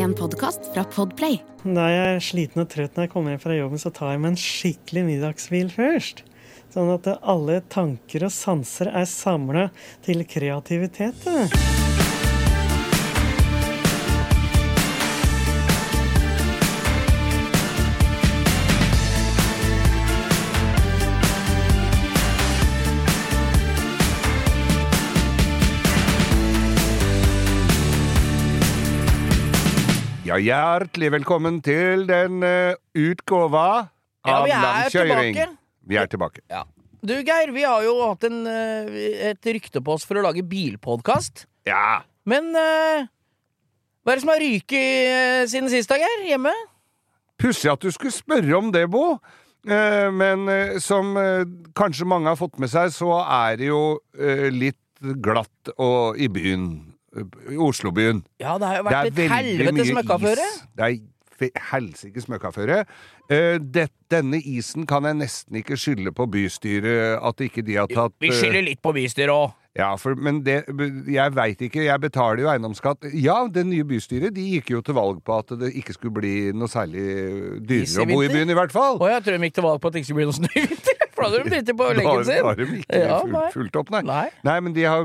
En podkast fra Podplay. Da jeg er sliten og trøtt når jeg kommer hjem fra jobben, så tar jeg meg en skikkelig middagshvil først. Sånn at alle tanker og sanser er samla til kreativitet. Ja, hjertelig velkommen til den uh, utgåva Ja, av er langkjøring. tilbake. Vi er tilbake. Ja. Du, Geir, vi har jo hatt en, eh, et rykte på oss for å lage bilpodkast. Ja. Men uh, hva er det som har ryket siden sist, da, Geir? Hjemme? Pussig at du skulle spørre om det, Bo. Men som kanskje mange har fått med seg, så er det jo litt glatt i byen. I Oslobyen. Ja, det har jo vært et helvete smøkkaføre. Det er fe- helsike smøkkaføre. Eh, denne isen kan jeg nesten ikke skylde på bystyret, at ikke de har tatt Vi eh, skylder litt på bystyret òg. Ja, for, men det, jeg veit ikke, jeg betaler jo eiendomsskatt. Ja, det nye bystyret de gikk jo til valg på at det ikke skulle bli noe særlig Is dyrere å bo i byen, i hvert fall. Å, jeg tror de gikk til valg på at det ikke skulle bli noe snø i vinter. For da hadde de driti på leggen sin. da har de ikke Ja, fulgt, nei. fulgt opp, nei. Nei. Nei, men de har,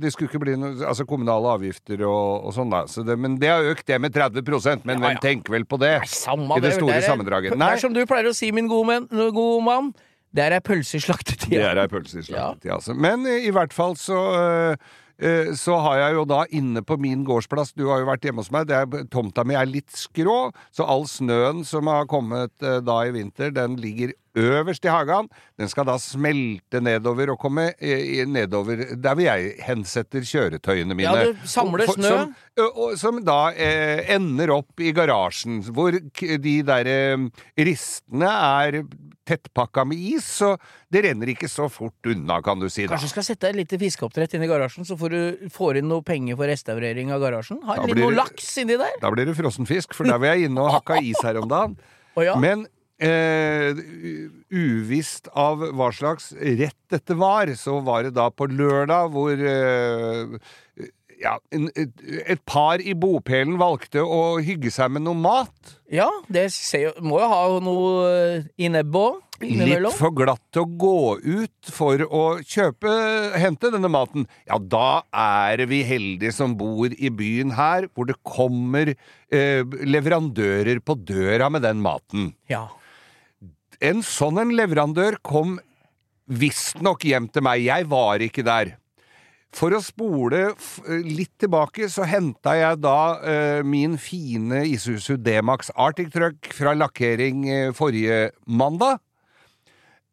det skulle ikke bli noe altså kommunale avgifter og, og sånn, da. Så det, men det har økt det med 30% men Ja, hvem ja. tenker vel på det? Nei, samme I det store er- sammendraget. Det er som du pleier å si, min gode, men, gode mann. Det er ei pølse i slaktetida. Det er ei pølse i slaktetid, altså. Men eh, i hvert fall så eh, eh, så har jeg jo da inne på min gårdsplass Du har jo vært hjemme hos meg. Det er, tomta mi er litt skrå, så all snøen som har kommet da i vinter, den ligger øverst i hagen. Den skal da smelte nedover og komme nedover der hvor jeg hensetter kjøretøyene mine. Ja, du samler snø. Som, som da eh, ender opp i garasjen, hvor de der eh, ristene er tettpakka med is, så det renner ikke så fort unna, kan du si. da. Kanskje du skal sette et lite fiskeoppdrett inn i garasjen, så får du får inn noe penger for restaurering av garasjen? Ha litt noe laks inni der? Da blir det frossenfisk, for der var jeg inne og hakka is her om dagen. oh, ja? Men eh, uvisst av hva slags rett dette var, så var det da på lørdag hvor eh, ja, et, par i bopelen valgte å hygge seg med noe mat. Ja, det ser jo, må jo ha noe i nebbet. Litt for glatt til å gå ut for å kjøpe, hente denne maten. Ja, da er vi heldige som bor i byen her, hvor det kommer eh, leverandører på døra med den maten. Ja. En sånn en leverandør kom visstnok hjem til meg. Jeg var ikke der. For å spole f litt tilbake, så henta jeg da eh, min fine Isuzu D-Max Arctic Truck fra lakkering eh, forrige mandag.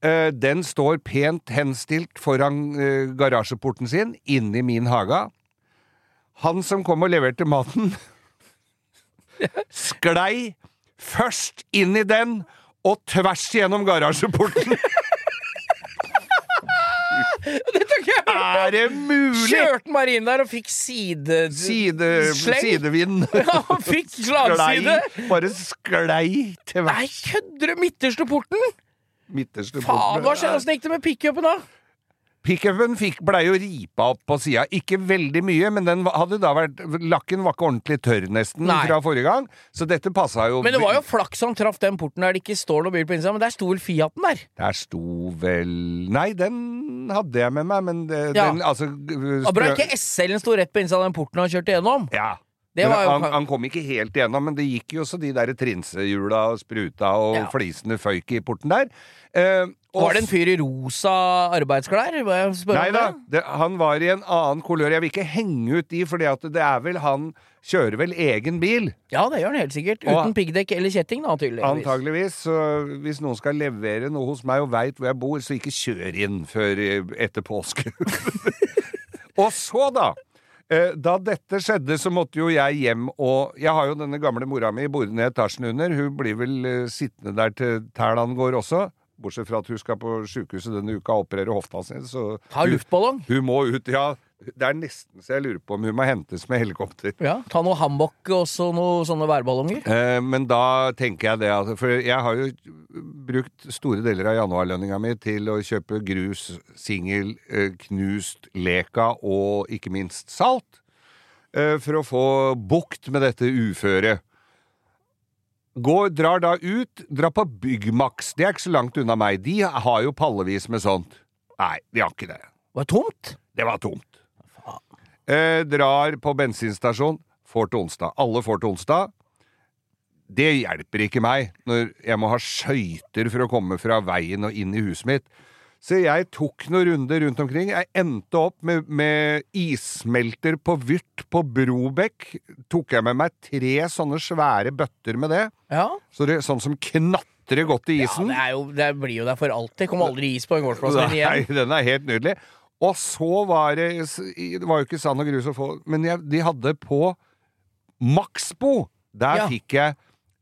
Eh, den står pent henstilt foran eh, garasjeporten sin, inne i min hage. Han som kom og leverte maten, sklei først inn i den og tvers gjennom garasjeporten. Dette kan jeg Er det mulig? Kjørte han inn der og fikk side... Side, sidevind. Ja, han fikk slagside! Sklei, bare sklei til Nei, kødder du? Midterste porten? midterste Faen, hva skjedde? porten. Åssen gikk det med pickupen, da? Pickupen blei jo ripa opp på sida. Ikke veldig mye, men den hadde da vært Lakken var ikke ordentlig tørr, nesten, Nei. fra forrige gang. Så dette passa jo Men det var jo flaks han traff den porten der det ikke står noe bil på innsida, men der sto vel Fiaten der. Der sto vel Nei, den hadde jeg med meg, men det, Ja. den altså var bra ikke SL-en sto rett på innsida av den porten han kjørte gjennom. Ja. Det var jo- han, han kom ikke helt igjennom, men det gikk jo så de der trinsehjula og spruta og Ja. flisene føyk i porten der. Eh, Var det en fyr i rosa arbeidsklær? Nei da, det? han var i en annen kolør. Jeg vil ikke henge ut de, for det er vel han kjører vel egen bil. Ja, det gjør han helt sikkert. Og- Uten piggdekk eller kjetting, da, tydeligvis. Antageligvis. Så hvis noen skal levere noe hos meg og veit hvor jeg bor, så ikke kjør inn før etter påske. og så, da. eh, Da dette skjedde, så måtte jo jeg hjem og Jeg har jo denne gamle mora mi boende i etasjen under. Hun blir vel eh, sittende der til tælan går også. Bortsett fra at hun skal på sjukehuset denne uka og operere hofta si. Så luftballong. hun må ut, ja. Det er nesten så jeg lurer på om hun må hentes med helikopter. Ja, Ta noe hammock og så noe sånne værballonger. Eh, men da tenker jeg det at For jeg har jo brukt store deler av januarlønninga mi til å kjøpe grus, singel, eh, knust leka og ikke minst salt. eh, For å få bukt med dette uføret. Går, drar da ut, drar på Byggmax. Det er ikke så langt unna meg. De har jo pallevis med sånt. Nei, de har ikke det. Var det tomt? Det var tomt. Eh, drar på bensinstasjon. Får til onsdag. Alle får til onsdag. Det hjelper ikke meg når jeg må ha skøyter for å komme fra veien og inn i huset mitt. Så jeg tok noen runder rundt omkring. Jeg endte opp med, med issmelter på Vyrt på Brobekk. Tok jeg med meg tre sånne svære bøtter med det. Ja. Så det sånn som knatrer godt i ja isen. det, er jo, det blir jo der for alltid. Kommer aldri is på en gårdsplass igjen. Nei, den er helt nydelig. Og så var det Det var jo ikke sand og grus å få, men jeg, de hadde på Maxbo Der Ja. fikk jeg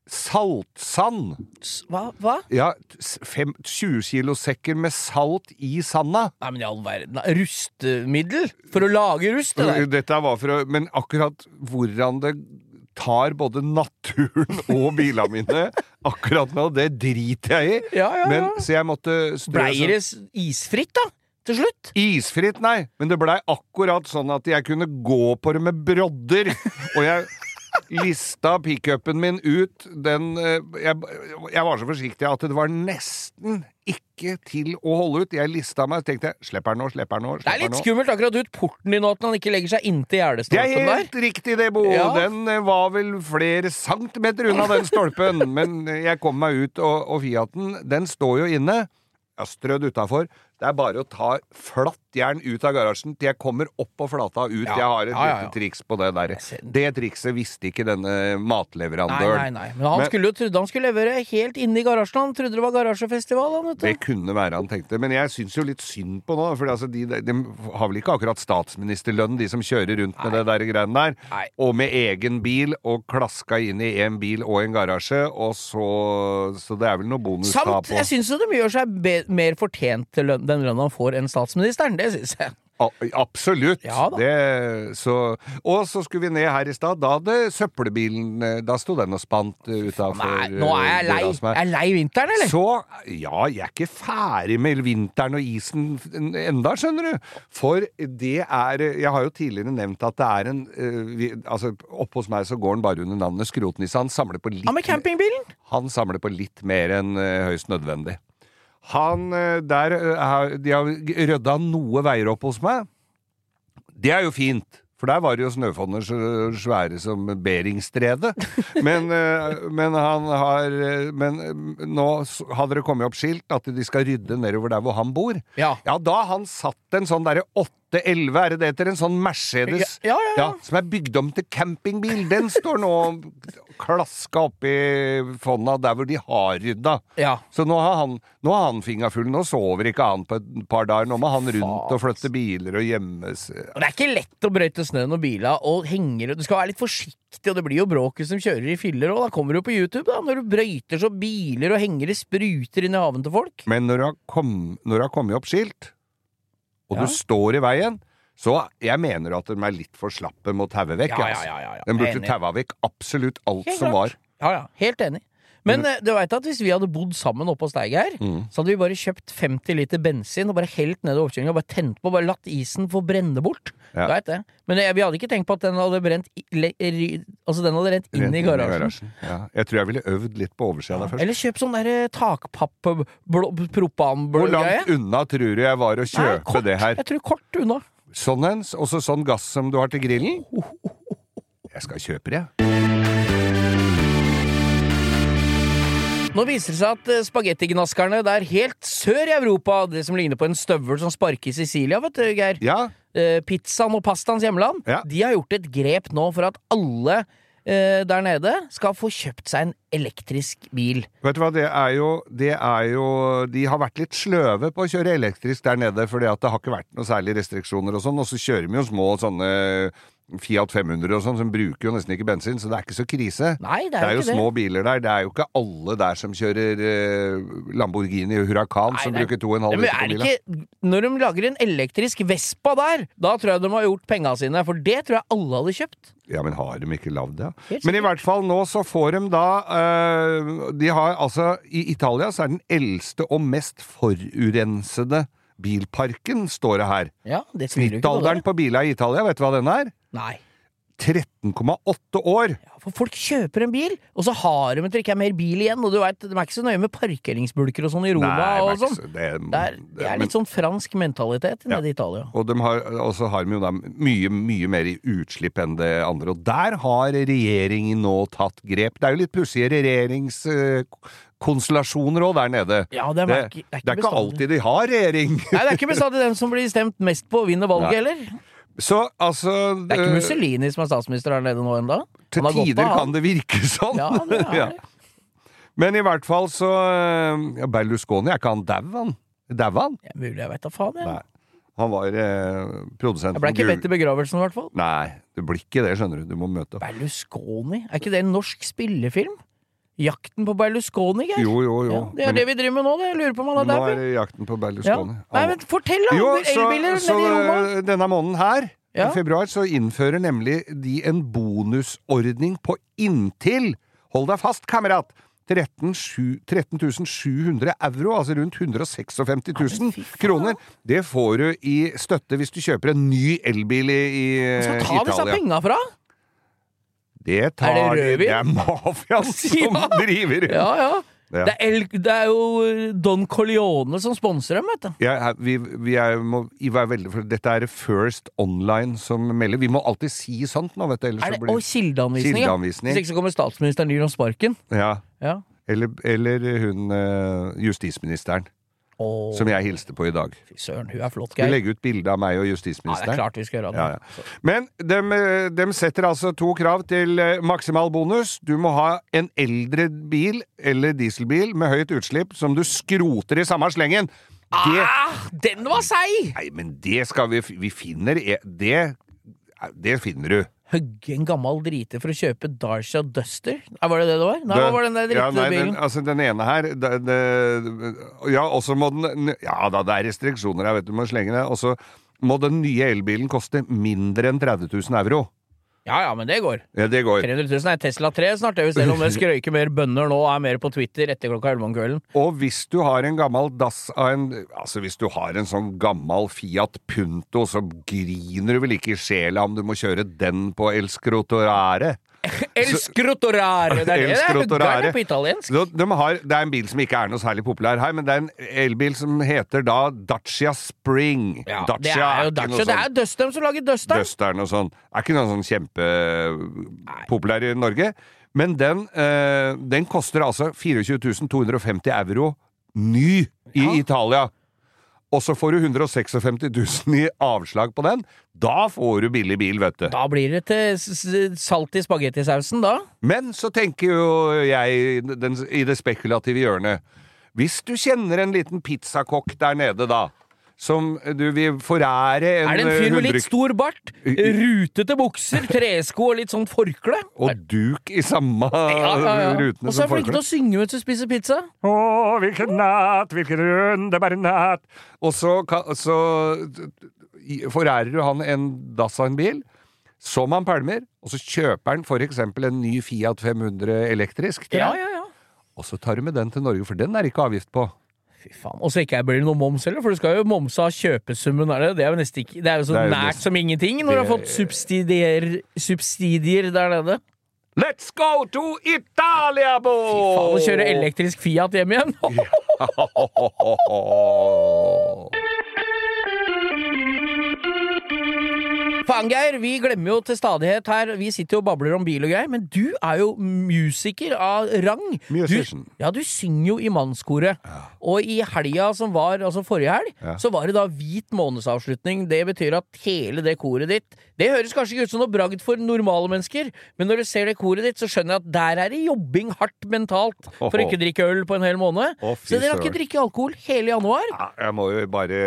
saltsand. Hva? Hva? Ja, fem, 20 kilo sekker med salt i sanda. Nei, men i all verden. Rustemiddel? For å lage rust, det. Dette var for å Men akkurat hvordan det tar både naturen og bilene mine akkurat nå, det driter jeg i. Ja, ja, ja. Men, så jeg måtte strø Blei det isfritt, da? Til slutt? Isfritt, nei, men det blei akkurat sånn at jeg kunne gå på det med brodder. Og jeg lista pickupen min ut den eh, jeg, jeg var så forsiktig at det var nesten ikke til å holde ut. Jeg lista meg og tenkte slipper nå, her nå, slipper nå. Det er litt skummelt akkurat ut porten din nå, at han ikke legger seg inntil Det er helt der. riktig det, Bo. Ja. Den eh, var vel flere centimeter unna den stolpen. Men jeg kom meg ut, og, og Fiaten, den står jo inne. Jeg har strødd utafor. Det er bare å ta flatt jern ut av garasjen til jeg kommer opp på flata og ut. Ja. Jeg har et Ja, ja, lite triks på det der. Det trikset visste ikke denne matleverandøren. nei, nei. Men han Men- skulle jo trodde han skulle levere helt inne i garasjen. Han trodde det var garasjefestival. Han. Det kunne være han tenkte. Men jeg syns jo litt synd på nå. For altså, de, de har vel ikke akkurat statsministerlønn, de som kjører rundt med det der greiene der. Nei. Og med egen bil, og klaska inn i en bil og en garasje, og så Så det er vel noe bonus da Samt, jeg syns jo de gjør seg be mer fortjent til lønn, den lønna han får enn statsministeren. Det syns jeg. Absolutt. Ja. Det, så, og så skulle vi ned her i stad. Da hadde søppelbilen eh, Da sto den og spant utafor Nei, nå er jeg lei. Jeg er lei vinteren, eller? Så ja, jeg er ikke ferdig med vinteren og isen enda, skjønner du. For det er Jeg har jo tidligere nevnt at det er en eh, vi, Altså, oppe hos meg så går den bare under navnet Skrotnisse. Han samler på litt Hva med campingbilen? han samler på litt mer enn eh, høyst nødvendig. Han eh, der eh, De har rydda noe veier opp hos meg. Det er jo fint. For der var det jo snøfonner så svære som Beringstredet. Men, eh, men han har Men nå hadde det kommet opp skilt at de skal rydde nedover der hvor han bor. Ja. Ja, da han satt en sånn derre 811, er det det heter? En sånn Mercedes Ja, ja, ja. som er bygd om til campingbil. Den står nå klaska oppi fonna der hvor de har rydda. Så nå har han, nå har han fingra full. Nå sover ikke han på et par dager. Nå må han rundt og flytte biler og gjemmes. Og det er ikke lett å brøyte snøen og bila og henger Du skal være litt forsiktig, og det blir jo bråket som kjører i filler òg. Da kommer du på YouTube, da. Når du brøyter så biler og henger i spruter inn i haven til folk. Men når du har, kom, når du har kommet opp skilt, og Ja. du står i veien så jeg mener at de er litt for slappe med å taue vekk. Ja, ja, altså. ja, ja, ja. De burde taua vekk absolutt alt Helt som var. Ja, ja. Helt enig. Men eh, du veit at hvis vi hadde bodd sammen oppe hos deg her, Mm. så hadde vi bare kjøpt 50 liter bensin og bare helt ned i overkjøringa, bare tent på, bare latt isen få brenne bort. Ja. Du veit det. Men eh, vi hadde ikke tenkt på at den hadde brent i, le, Altså den hadde rent inn Rent i garasjen. Ja. Jeg tror jeg ville øvd litt på oversida der først. Eller kjøp sånn der takpapp-propanblå Hvor langt unna tror du jeg var å kjøpe det her? Jeg tror kort unna. Sånn en, også sånn gass som du har til grillen? Jeg skal kjøpe det, jeg. Nå viser det seg at eh, spagettignaskerne der helt sør i Europa, det som ligner på en støvel som sparker i Sicilia, vet du, Geir, Ja, eh, pizzaen og pastaens hjemland, Ja. de har gjort et grep nå for at alle eh, der nede skal få kjøpt seg en elektrisk bil. vet du hva, det er jo Det er jo De har vært litt sløve på å kjøre elektrisk der nede, fordi at det har ikke vært noe særlig restriksjoner og sånn, og så kjører vi jo små sånne Fiat 500 og sånn, som bruker jo nesten ikke bensin, så det er ikke så krise. Nei, det er, jo ikke små det. biler der. Det er jo ikke alle der som kjører eh, Lamborghini Huracan, som bruker 2,5 Men liter på bilen. ikke, når de lager en elektrisk Vespa der, da tror jeg de har gjort penga sine, for det tror jeg alle hadde kjøpt. Ja, men har de ikke lagd det? Men i hvert fall nå så får de da eh, De har altså I Italia så er den eldste og mest forurensede bilparken, står det her. Ja, det Snittalderen på. På biler i Italia, vet du hva den er? Nei. 13,8 år. Ja, for folk kjøper en bil, og så har de ikke er mer bil igjen. Og du vet, de er ikke så nøye med parkeringsbulker og sånn i Roma Nei, og sånn. det, Det er, det er men- litt sånn fransk mentalitet nede i Italia. Og de har, så har de jo da mye, mye mer i utslipp enn det andre. Og der har regjeringen nå tatt grep. Det er jo litt pussige regjeringskonstellasjoner òg der nede. Ja, det er, Det, ikke, det er ikke alltid de har regjering. Nei, det er ikke bestandig den som blir stemt mest på, vinner valget Nei. heller. Så altså Det er ikke eh, Mussolini som er statsminister her nede nå ennå. Til tider kan det virke sånn. Ja, det er Ja. Men i hvert fall så eh, ja, Berlusconi, er ikke han dau, han? Dau han? Ja, mulig, jeg vet da faen. Jeg, Nei. Han var eh, produsent jeg ble ikke bedt i begravelsen, i hvert fall. Nei, det blir ikke det, skjønner du. Du må møte opp. Berlusconi? Er ikke det en norsk spillefilm? Jakten på Berlusconi, Geir? Jo, jo, jo. Ja, det er Men det vi driver med nå. Det. Jeg lurer på om han er nå er det jakten på Ja. Berlusconi. Nei, men fortell, om så, elbiler nede i Roma. denne måneden her, Ja. i februar, så innfører nemlig de en bonusordning på inntil, hold deg fast, kamerat, 13 13 700 euro, altså rundt 156 000 men fy faen. kroner. Det får du i støtte hvis du kjøper en ny elbil i, i Skal ta disse Italia. penga fra? Det tar Er det rødvin? Det er mafiaen som Ja. driver Ja, ja. Ja. Det, er El, det er jo eh, Don Corleone som sponser dem, vet du. Ja, vi, vi er, må være veldig for Dette er First Online som melder. Vi må alltid si sånt nå, vet du. Ellers Er så det, blir og kildeanvisning, ja. Hvis ikke så kommer statsministeren gir om sparken. Ja. Ja. Eller, eller hun eh, justisministeren, Åh, som jeg hilste på i dag. fy søren, hun er flott, Geir. legge ut bilde av meg og justisministeren. Ja, det er klart vi skal gjøre det. Ja, ja. Men de, setter altså to krav til eh, maksimal bonus. Du må ha en eldre bil eller dieselbil med høyt utslipp som du skroter i samme slengen. Det Ah, den var seig! Nei, men det skal vi Vi finner e- Det Det finner du. Hugge en gammel drite for å kjøpe Darsha Duster? Var det det det var? Nei, Det- var den der ja, nei, den, altså den ene her det, det, Ja, også må den Ja da, det er restriksjoner her, vet du. Du må slenge det. Og så må den nye elbilen koste mindre enn 30 000 euro. Ja ja, men det går. Ja, det går. 300 000 er Tesla 3 snart, selv om det skrøyker mer bønner nå og er mer på Twitter etter klokka 11 om kvelden. Og hvis du har en gammel dass av en Altså, hvis du har en sånn gammel Fiat Punto, så griner du vel ikke i sjela om du må kjøre den på El Scrotorare? El scrotorare! Det er det det er på italiensk. Så de har, det er en bil som ikke er noe særlig populær her, men det er en elbil som heter da Dacia Spring. Ja, Dacia det er jo Dacia. Det er er Dustern som lager Dusteren. Dustern og sånn. Er ikke noe sånn kjempepopulær i Norge. Men den, øh, den koster altså 24 250 euro ny i Ja. Italia. Og så får du 156 000 i avslag på den. Da får du billig bil, vet du. Da blir det til salt i spagettisausen, da. Men så tenker jo jeg den, i det spekulative hjørnet Hvis du kjenner en liten pizzakokk der nede, da, som du vil forære en Er det en fyr med litt stor bart, rutete bukser, tresko og litt sånn forkle? Og duk i samme Ja, ja, ja. rutene Og så er flink til å synge mens du spiser pizza. Å, hvilken natt, hvilken underbar natt Og så, så forærer du han en dass av en bil, som han pælmer, og så kjøper han for eksempel en ny Fiat 500 elektrisk Ja, ja, ja. Og så tar du med den til Norge, for den er ikke avgift på. Fy faen. Og så ikke blir det noe moms heller, for du skal jo momse av kjøpesummen. Er det? det er jo ikke Det er jo så er jo nært som ingenting når du har fått subsidier, subsidier der nede. Let's go to Italia, bo! Fy faen, å kjøre elektrisk Fiat hjem igjen! Faen, Geir, vi glemmer jo til stadighet her Vi sitter jo og babler om bil og greier, men du er jo musiker av rang. Musician. Du, ja, du synger jo i mannskoret. Og i helga som var, altså forrige helg, Ja. så var det da hvit månedsavslutning. Det betyr at hele det koret ditt Det høres kanskje ikke ut som noe bragd for normale mennesker, men når du ser det koret ditt, så skjønner jeg at der er det jobbing hardt mentalt for å ikke drikke øl på en hel måned. Oh, så dere har ikke drikke drikket alkohol hele januar. Ja, jeg må jo bare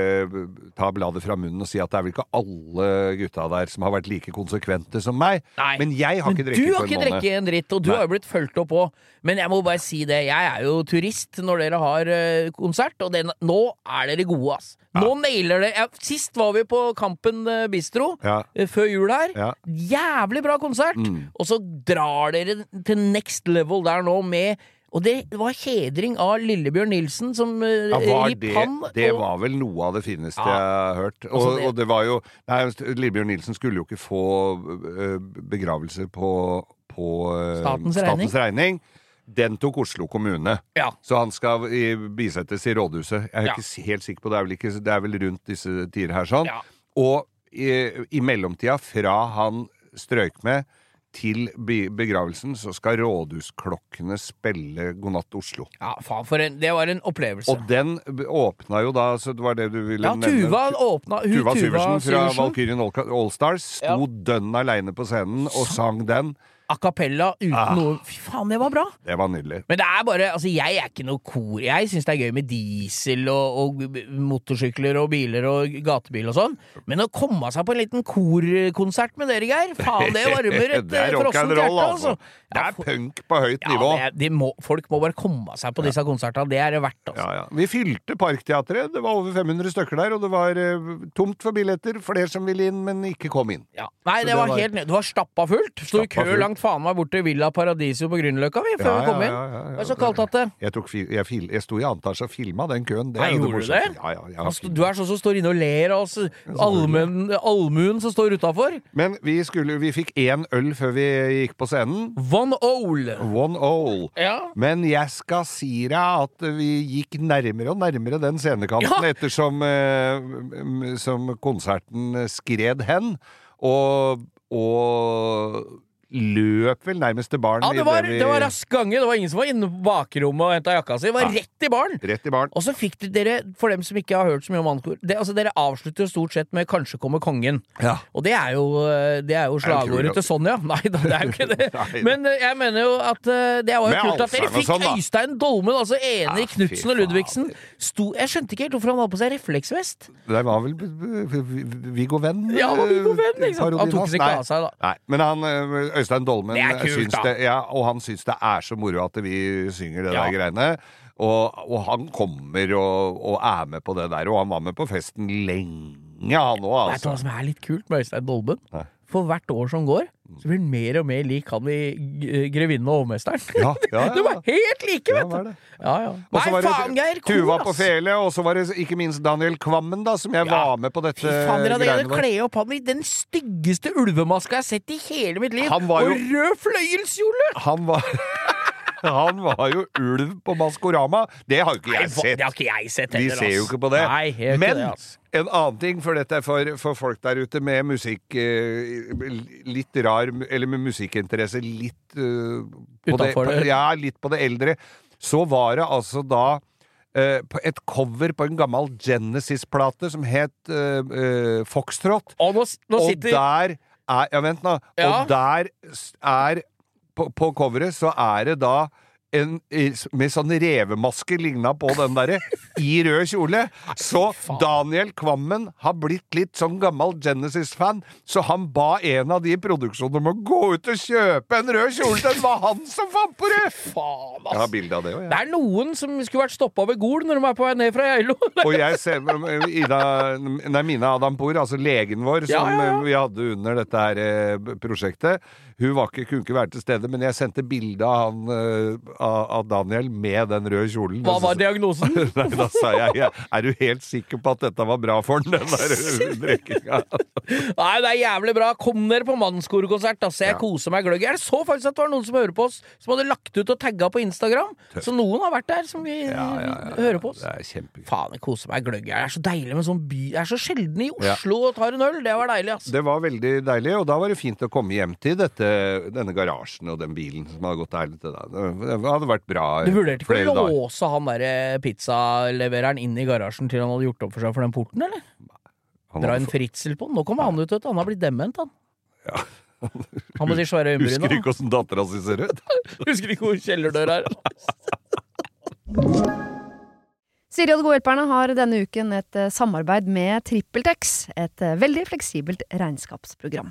ta bladet fra munnen og si at det er vel ikke alle gutta der som har vært like konsekvente som meg. Nei. Men jeg har Men ikke du drukket har på ikke en måned. drukket en dritt, og du Nei. har jo blitt fulgt opp òg. Men jeg må bare si det, jeg er jo turist når dere har eh, konsert, og den, nå er dere gode, ass. Nå nailer det. Ja, sist var vi på Kampen eh, Bistro, Ja. eh, før jul her. Ja. Jævlig bra konsert! Mm. Og så drar dere til next level der nå med Og det var hedring av Lillebjørn Nilsen som uh, Ja, var det, han. det og- var vel noe av det fineste Ja. jeg har hørt. Og, Altså, det- og det var jo Nei, Lillebjørn Nilsen skulle jo ikke få øh, begravelse på, på øh, Statens statens regning. Den tok Oslo kommune. Ja. Så han skal i, bisettes i rådhuset. Jeg er Ja. ikke helt sikker på det. Er vel ikke, det er vel rundt disse tider her sånn. Ja. Og i, i mellomtida, fra han strøyk med til begravelsen, så skal rådhusklokkene spille God natt Oslo. Ja, faen, for en, det var en opplevelse. Og den åpna jo da, så det var det du ville ja, nevne. Tuva åpna hun, Tuva Syversen fra Valkyrien Allstars sto Ja. dønn aleine på scenen og sang den. A cappella uten Ah. noe Fy faen, det var bra! Det var nydelig. Men det er bare Altså, jeg er ikke noe kor. Jeg syns det er gøy med diesel og, og motorsykler og biler og gatebil og sånn. Men å komme seg på en liten korkonsert med dere, Geir, faen, det varmer et eh, frossent hjerte, altså. altså. Det Ja, er punk på høyt ja, nivå. Ja, er, de må, folk må bare komme seg på disse konsertene. Det er det verdt, altså. Ja, ja. Vi fylte Parkteatret. Det var over 500 stykker der, og det var eh, tomt for billetter. Flere som ville inn, men ikke kom inn. Ja. Nei, det det var helt nødvendig Det var stappa fullt. Sto i kø fullt. Langt faen meg bort til Villa Paradiso på Grünerløkka, vi, før vi kom inn. var så kaldt at det Jeg, tok, jeg, fil, jeg sto i annen etasje og filma den køen. Det Nei, gjorde du det? Ja, ja, ja, Altså, du er sånn som står inne og ler av oss allmuen, som står utafor. Men vi, skulle, vi fikk én øl før vi gikk på scenen. One Ole. One Ole. Ja. Men jeg skal si deg at vi gikk nærmere og nærmere den scenekanten Ja. ettersom eh, som konserten skred hen. Og, og løp vel nærmest til baren. Ja, det var, vi- det var rask gange. Det var ingen som var inne på bakrommet og henta jakka si. Det var Ja. rett i baren. Rett i baren. Og så fikk dere, for dem som ikke har hørt så mye om Ankor altså Dere avslutter jo stort sett med 'Kanskje kommer kongen'. Ja. Og det er jo, eh, det er jo Det jo slagordet til Sonja. Nei da, det er jo ikke det. Men eh, jeg mener jo at eh, det var jo Med kult at dere fikk sånn. Øystein Dolmen, altså ener Ja, Knutsen og Ludvigsen. Sto, jeg skjønte ikke helt hvorfor han hadde på seg refleksvest. Det var vel Viggo Venn? Ja, Viggo Venn, ikke sant? Han tok seg ikke av seg, da. Nei, men han, Øystein Dolmen Det er kult, syns det, ja, og han syns det er så moro at vi synger det Ja. der greiene. Og, og han kommer og, og er med på det der, og han var med på festen lenge, han òg, Vet du hva altså. som er litt kult med Øystein Dolmen? Nei. For hvert år som går, så blir han mer og mer lik han i Grevinnen og hovmesteren. Ja, ja, ja. De var helt like, vet du! Ja, ja. Nei, det faen, Geir! Tuva på fele, og så var det ikke minst Daniel Kvammen, da, som jeg var med på dette faen, dere hadde kle opp han i den styggeste ulvemaska jeg har sett i hele mitt liv! Han var Og rød fløyelskjole! Han var Han var jo ulv på Maskorama. Det har jo ikke jeg sett. det har ikke jeg sett Vi ser jo ikke på det. Nei, ikke Men det, ass. en annen ting, for dette er for, for folk der ute med musikk eh, Litt rar Eller med musikkinteresse litt uh, på Utenfor på- det. Ja, litt på det eldre. Så var det altså da eh, et cover på en gammel Genesis-plate som het uh, uh, Foxtrot. Og nå, nå Og der er Ja, vent nå. Ja. Og der er på, på coveret så er det da en, med sånn revemaske ligna på den derre, i rød kjole. Så Daniel Kvammen har blitt litt sånn gammel Genesis-fan, så han ba en av de i produksjonen om å gå ut og kjøpe en rød kjole. Den var han som fant på det! Faen, Jeg har bilde av det òg, Det er noen som skulle vært stoppa ved Gol når de er på vei ned fra Geilo. Og jeg ser Ida, nei, Mina Adampour, altså legen vår som Ja, ja, ja. vi hadde under dette her eh, prosjektet, hun var ikke, kunne ikke være til stede, men jeg sendte bilde av, eh, av, Daniel med den røde kjolen. Hva var diagnosen? Nei, da sa jeg, jeg Er du helt sikker på at dette var bra for den, den der drikkinga? Nei, det er jævlig bra. Kom dere på mannskorekonsert, altså. Jeg Ja. koser meg gløgg. Jeg så faktisk at det var noen som hører på oss, som hadde lagt ut og tagga på Instagram. Så noen har vært der, som vi hører på oss. Det er kjempegøy. Faen, jeg koser meg gløgg. Det er så deilig med sånn by Jeg er så sjelden i Oslo og tar en øl. Det var deilig, altså. Det var veldig deilig, og da var det fint å komme hjem til dette, denne garasjen og den bilen som hadde gått ærlig til deg. Det hadde vært bra Du vurderte ikke å dager. låse han derre pizzalevereren inn i garasjen til han hadde gjort opp for seg for den porten, eller? Han Dra en fritsel på den. Nå kommer han ut, vet du. Han har blitt dement, han. Han med de svære Husker øyenbryna. ikke åssen dattera si ser ut? Husker ikke hvor kjellerdøra er. Siri og De gode hjelperne har denne uken et eh, samarbeid med TrippelTex, et eh, veldig fleksibelt regnskapsprogram.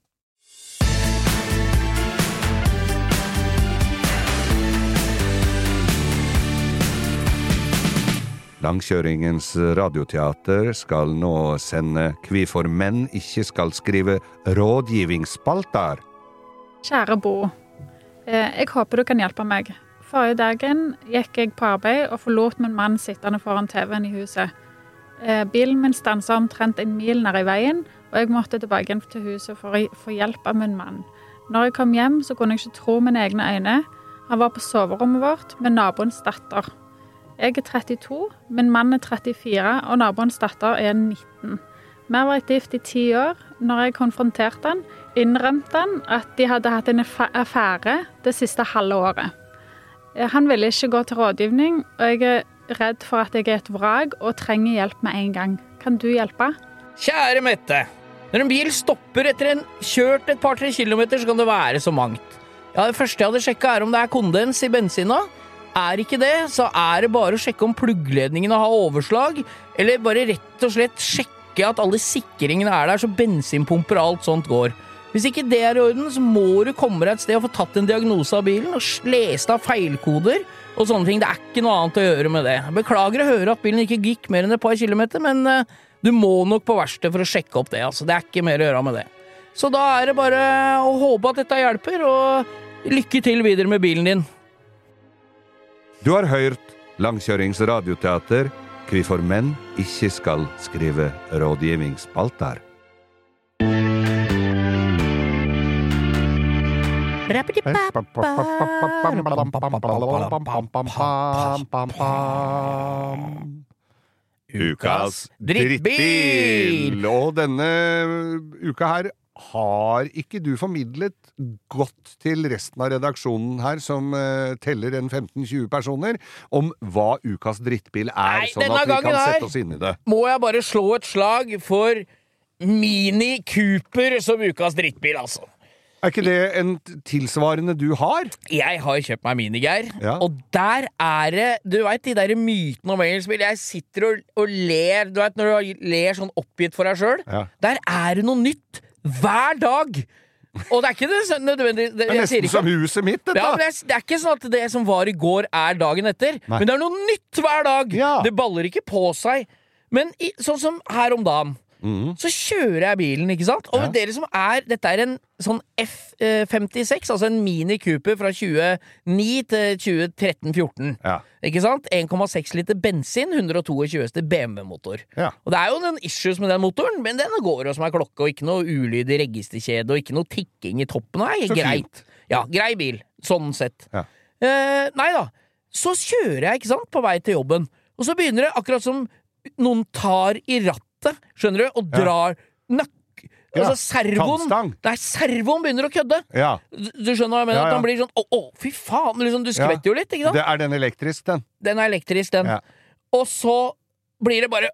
Langkjøringens radioteater skal nå sende Kvifor menn ikke skal skrive rådgivningsspalter. Kjære Bo. Eh, Jeg håper du kan hjelpe meg. Forrige dagen gikk jeg på arbeid og forlot min mann sittende foran TV-en i huset. Eh, Bilen min stansa omtrent en mil nede i veien, og jeg måtte tilbake til huset for å få hjelp av min mann. Når jeg kom hjem, så kunne jeg ikke tro mine egne øyne. Han var på soverommet vårt med naboens datter. Jeg er 32, min mann er 34, og naboens datter er 19. Vi har vært gift i ti år. Når jeg konfronterte han, innrømte han at de hadde hatt en affære det siste halve året. Eh, Han ville ikke gå til rådgivning, og jeg er redd for at jeg er et vrak og trenger hjelp med en gang. Kan du hjelpe? Kjære Mette. Når en bil stopper etter en kjørt et par-tre kilometer, så kan det være så mangt. Ja, Det første jeg hadde sjekka, er om det er kondens i bensina. Er ikke det, så er det bare å sjekke om pluggledningene har overslag, eller bare rett og slett sjekke at alle sikringene er der, så bensinpumper og alt sånt går. Hvis ikke det er i orden, så må du komme deg et sted og få tatt en diagnose av bilen og lese av feilkoder og sånne ting. Det er ikke noe annet å gjøre med det. Beklager å høre at bilen ikke gikk mer enn et par kilometer, men eh, du må nok på verkstedet for å sjekke opp det. altså. Det er ikke mer å gjøre med det. Så da er det bare å håpe at dette hjelper, og lykke til videre med bilen din. Du har hørt Langkjørings radioteater Kvifor menn ikke skal skrive rådgivningsspalter. Ukas drittbil! Og denne uka her har ikke du formidlet godt til resten av redaksjonen her, som uh, teller en 15-20 personer, om hva ukas drittbil er, Nei, sånn at vi kan sette oss inn i det. Må jeg bare slå et slag for Mini Cooper som ukas drittbil, altså. Er ikke det en tilsvarende du har? Jeg har kjøpt meg minigeir, Ja. og der er det Du veit de der mytene om engelskbil? Jeg sitter og, og ler Du vet når du ler sånn oppgitt for deg sjøl? Ja. Der er det noe nytt hver dag! Og det er ikke det så- nødvendig det, Det er nesten som huset mitt, dette! ja, men det, er, det er ikke sånn at det som var i går, er dagen etter. Nei. Men det er noe nytt hver dag! Ja. Det baller ikke på seg. Men i, sånn som her om dagen, Mhm. så kjører jeg bilen, ikke sant? Og Ja. dere som er Dette er en sånn F56, altså en Mini Cooper fra 2009 til 2013-14. Ja. Ikke sant? 1,6 liter bensin, 122 hester BMW-motor. Ja. Og det er jo noen issues med den motoren, men den går jo som ei klokke, og ikke noe ulyd i registerkjede, og ikke noe tikking i toppen. Nei, Så greit. fint. Ja, grei bil. Sånn sett. Ja. Eh, nei da. Så kjører jeg, ikke sant, på vei til jobben, og så begynner det akkurat som noen tar i rattet, skjønner du, og drar nøkk... Ja, Altså servoen. Nei, servoen begynner å kødde! Ja. Du skjønner hva jeg mener? Ja, At han blir sånn Å, å, fy faen! Liksom, du skvetter jo litt, ikke sant? Det er den elektrisk, den. Den er elektrisk, den. Og så blir det bare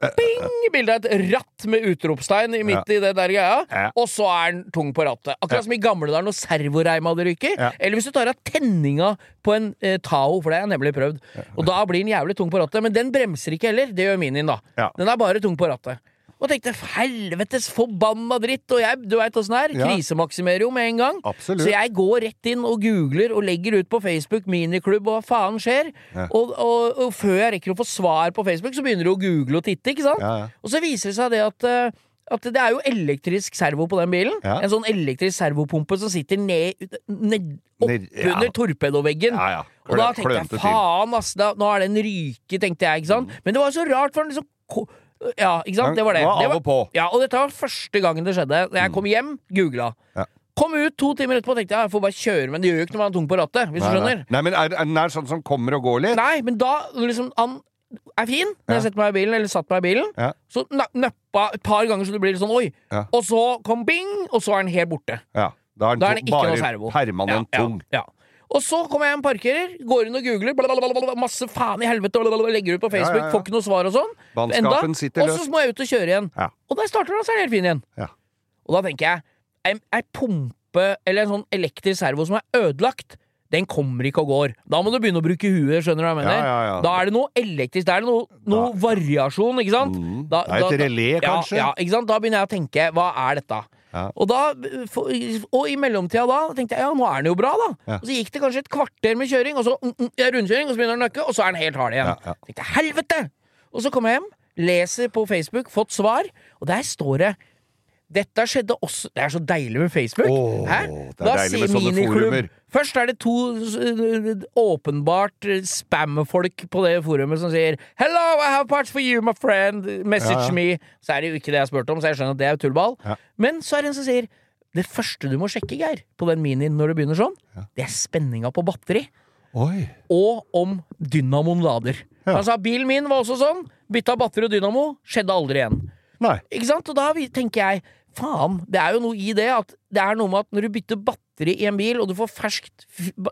Bing! Bildet av et ratt med utropstegn i midt i det der greia. Ja. Og så er den tung på rattet. Akkurat Ja. som i gamle dager når servoreima hadde ryker. Ja. Eller hvis du tar av tenninga på en eh, Tao, for det har jeg nemlig prøvd. Og da blir den jævlig tung på rattet. Men den bremser ikke heller. Det gjør Minien, da. Ja. Den er bare tung på rattet. Og tenkte helvetes forbanna dritt, og jeg, du veit åssen det er, Ja. krisemaksimerer jo med en gang. Absolutt. Så jeg går rett inn og googler og legger ut på Facebook miniklubb og hva faen skjer. Ja. Og, og, og før jeg rekker å få svar på Facebook, så begynner du å google og titte, ikke sant? Ja. Og så viser det seg det at eh, at det er jo elektrisk servo på den bilen. Ja. En sånn elektrisk servopumpe som sitter ned, ned oppunder ja. torpedoveggen. Ja, ja. Og da tenkte jeg faen, ass, da, nå er den ryke, tenkte jeg. ikke sant? Men det var så rart, for den liksom Ja, ikke sant? Det var det. Var det av og på. Ja, Og dette var første gangen det skjedde. Jeg kom hjem, googla. Ja. Kom ut to timer etterpå og tenkte jeg, jeg får bare kjøre, men det gjør jo ikke når man er tung på rattet. Hvis Nei, du skjønner. Nei, men er, er den sånn som kommer og går litt? Nei, men da liksom Han er fin når Ja. jeg setter meg i bilen, eller satt meg i bilen. Ja. Så nø- nøppa et par ganger så det blir litt sånn oi. Og så kom bing, og så er den helt borte. Ja. Da er den, Da er den ikke noe servo. permanent tung. Ja. Og så kommer jeg hjem, parkerer, går inn og googler, blablabla, masse faen i helvete, blablabla, legger ut på Facebook, Ja, ja, ja. får ikke noe svar og sånn. Enda. Og så må jeg ut og kjøre igjen. Og jeg starter, da, så er den helt fin igjen. Ja. Og da tenker jeg, ei, ei pumpe eller en sånn elektrisk servo som er ødelagt, den kommer ikke og går. Da må du begynne å bruke huet, skjønner du hva jeg mener? Ja, ja, ja. Da er det noe elektrisk, da er det noe, noe variasjon, ikke sant? Mm. Da- Det er et relé, ja, kanskje? Ja, ikke sant? Da begynner jeg å tenke, hva er dette? Ja. Og, da, for, og i mellomtida da tenkte jeg ja, nå er den jo bra, da. Ja. Og så gikk det kanskje et kvarter med kjøring, og så mm, mm, rundkjøring, og så begynner den å nøkke, og så er den helt hard igjen. Ja. Tenkte helvete! Og så kom jeg hjem, leser på Facebook, fått svar, og der står det dette skjedde også Det er så deilig med Facebook. Åh, Hæ? det er Da deilig med sånne miniklubb- forumer. Først er det to uh, åpenbart uh, spam-folk på det forumet som sier 'Hello, I have parts for you, my friend. Message Ja, ja. me'. Så er det jo ikke det jeg spurte om, så jeg skjønner at det er tullball. Ja. Men så er det en som sier 'Det første du må sjekke, Geir, på den minien når det begynner sånn, det er spenninga på batteri' Oi. og om dynamoen lader. Han sa bilen min var også sånn. Bytta batteri og dynamo. Skjedde aldri igjen. Nei. Ikke sant? Og da tenker jeg faen, det er jo noe i det at det er noe med at når du bytter batteri i en bil, og du får ferskt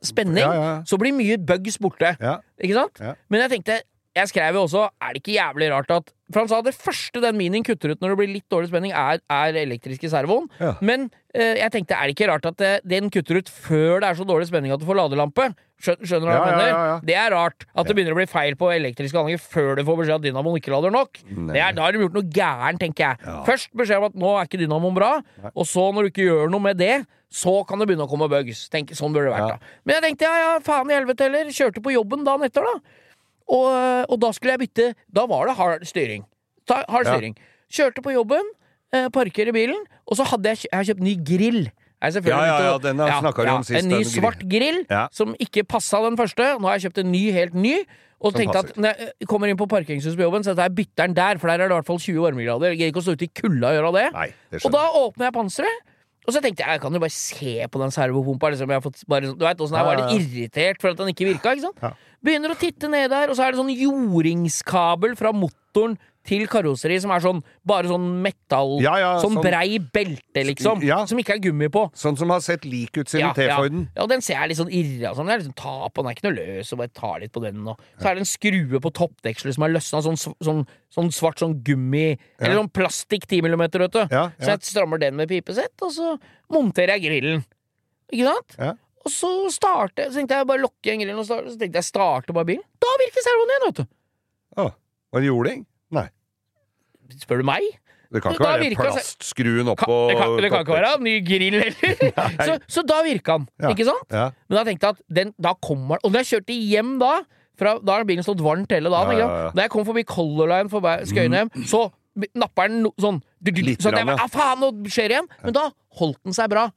spenning, Ja, ja. så blir mye bugs borte. Ja. Ikke sant? Men jeg tenkte jeg skrev jo også Er det ikke jævlig rart at For han sa det første den minien kutter ut når det blir litt dårlig spenning, er, er elektriske servoen. Ja. Men eh, jeg tenkte er det ikke rart at det, den kutter ut før det er så dårlig spenning at du får ladelampe? Skjø- Skjønner du hva jeg mener? Det er rart at det begynner å bli feil på elektriske anlegg før du får beskjed at dynamoen ikke lader nok. Det er, da har de gjort noe gærent, tenker jeg. Først beskjed om at nå er ikke dynamoen bra, og så når du ikke gjør noe med det, så kan det begynne å komme bugs. Tenk, sånn burde det vært, Ja. da. Men jeg tenkte ja, ja, faen i helvete heller. Kjørte på jobben dagen etter, da. Og, og da skulle jeg bytte Da var det hard styring. Ta, hard Ja. styring. Kjørte på jobben, eh, i bilen, og så hadde jeg, jeg har kjøpt ny grill. Ja, Ja, ja, den ja, snakka har- du om sist, En ny grill. svart grill Ja. som ikke passa den første. Nå har jeg kjøpt en ny, helt ny. Og Som tenkte at når jeg kommer inn på parkeringshuset på jobben, så jeg bytter den der, for der er det i hvert fall 20 varmegrader. Jeg gidder ikke å stå ute i kulda og gjøre det. Nei, det Og da åpner jeg panseret, og så tenkte jeg jeg kan jo bare se på den servopumpa. Liksom. Jeg har fått bare, du vet, sånn, jeg var litt irritert for at den ikke virka. Ikke sant? Begynner å titte ned der, og så er det sånn jordingskabel fra motoren til karosseri som er sånn bare sånn metall Ja, ja, Sånn sånn- brei belte, liksom. Ja. Som ikke er gummi på. Sånn som har sett lik ut siden ja. T-Forden. ja, den ser jeg litt sånn irra sånn. Det er liksom ta på, den er ikke noe løs, og bare tar litt på den. Og. Så er det en skrue på toppdekselet som er løsna, sånn, sånn, sånn svart sånn gummi Eller sånn plastikk 10 mm, vet du. Så jeg strammer den med pipesett, og så monterer jeg grillen. Ikke sant? Ja. Og så starter Så tenkte jeg bare lukke igjen grillen, og starte, så tenkte jeg starte bare bilen. Da virker servoen igjen, vet du. Å, var det jording? Nei. Spør du meg? Det kan Da ikke være det- plastskruen oppå det, kan, det kan ikke være ny grill heller. så, så da virka den, Ja. ikke sant? Ja. Men da tenkte jeg at den, da kommer Og når jeg kjørte hjem da fra, Da har bilen stått varmt hele dagen. Ja, ja. Da jeg kom forbi Color Line forbi Skøyenhjem, så napper den no, sånn Litt Så jeg ah, faen, nå skjer det igjen! Men da holdt den seg bra.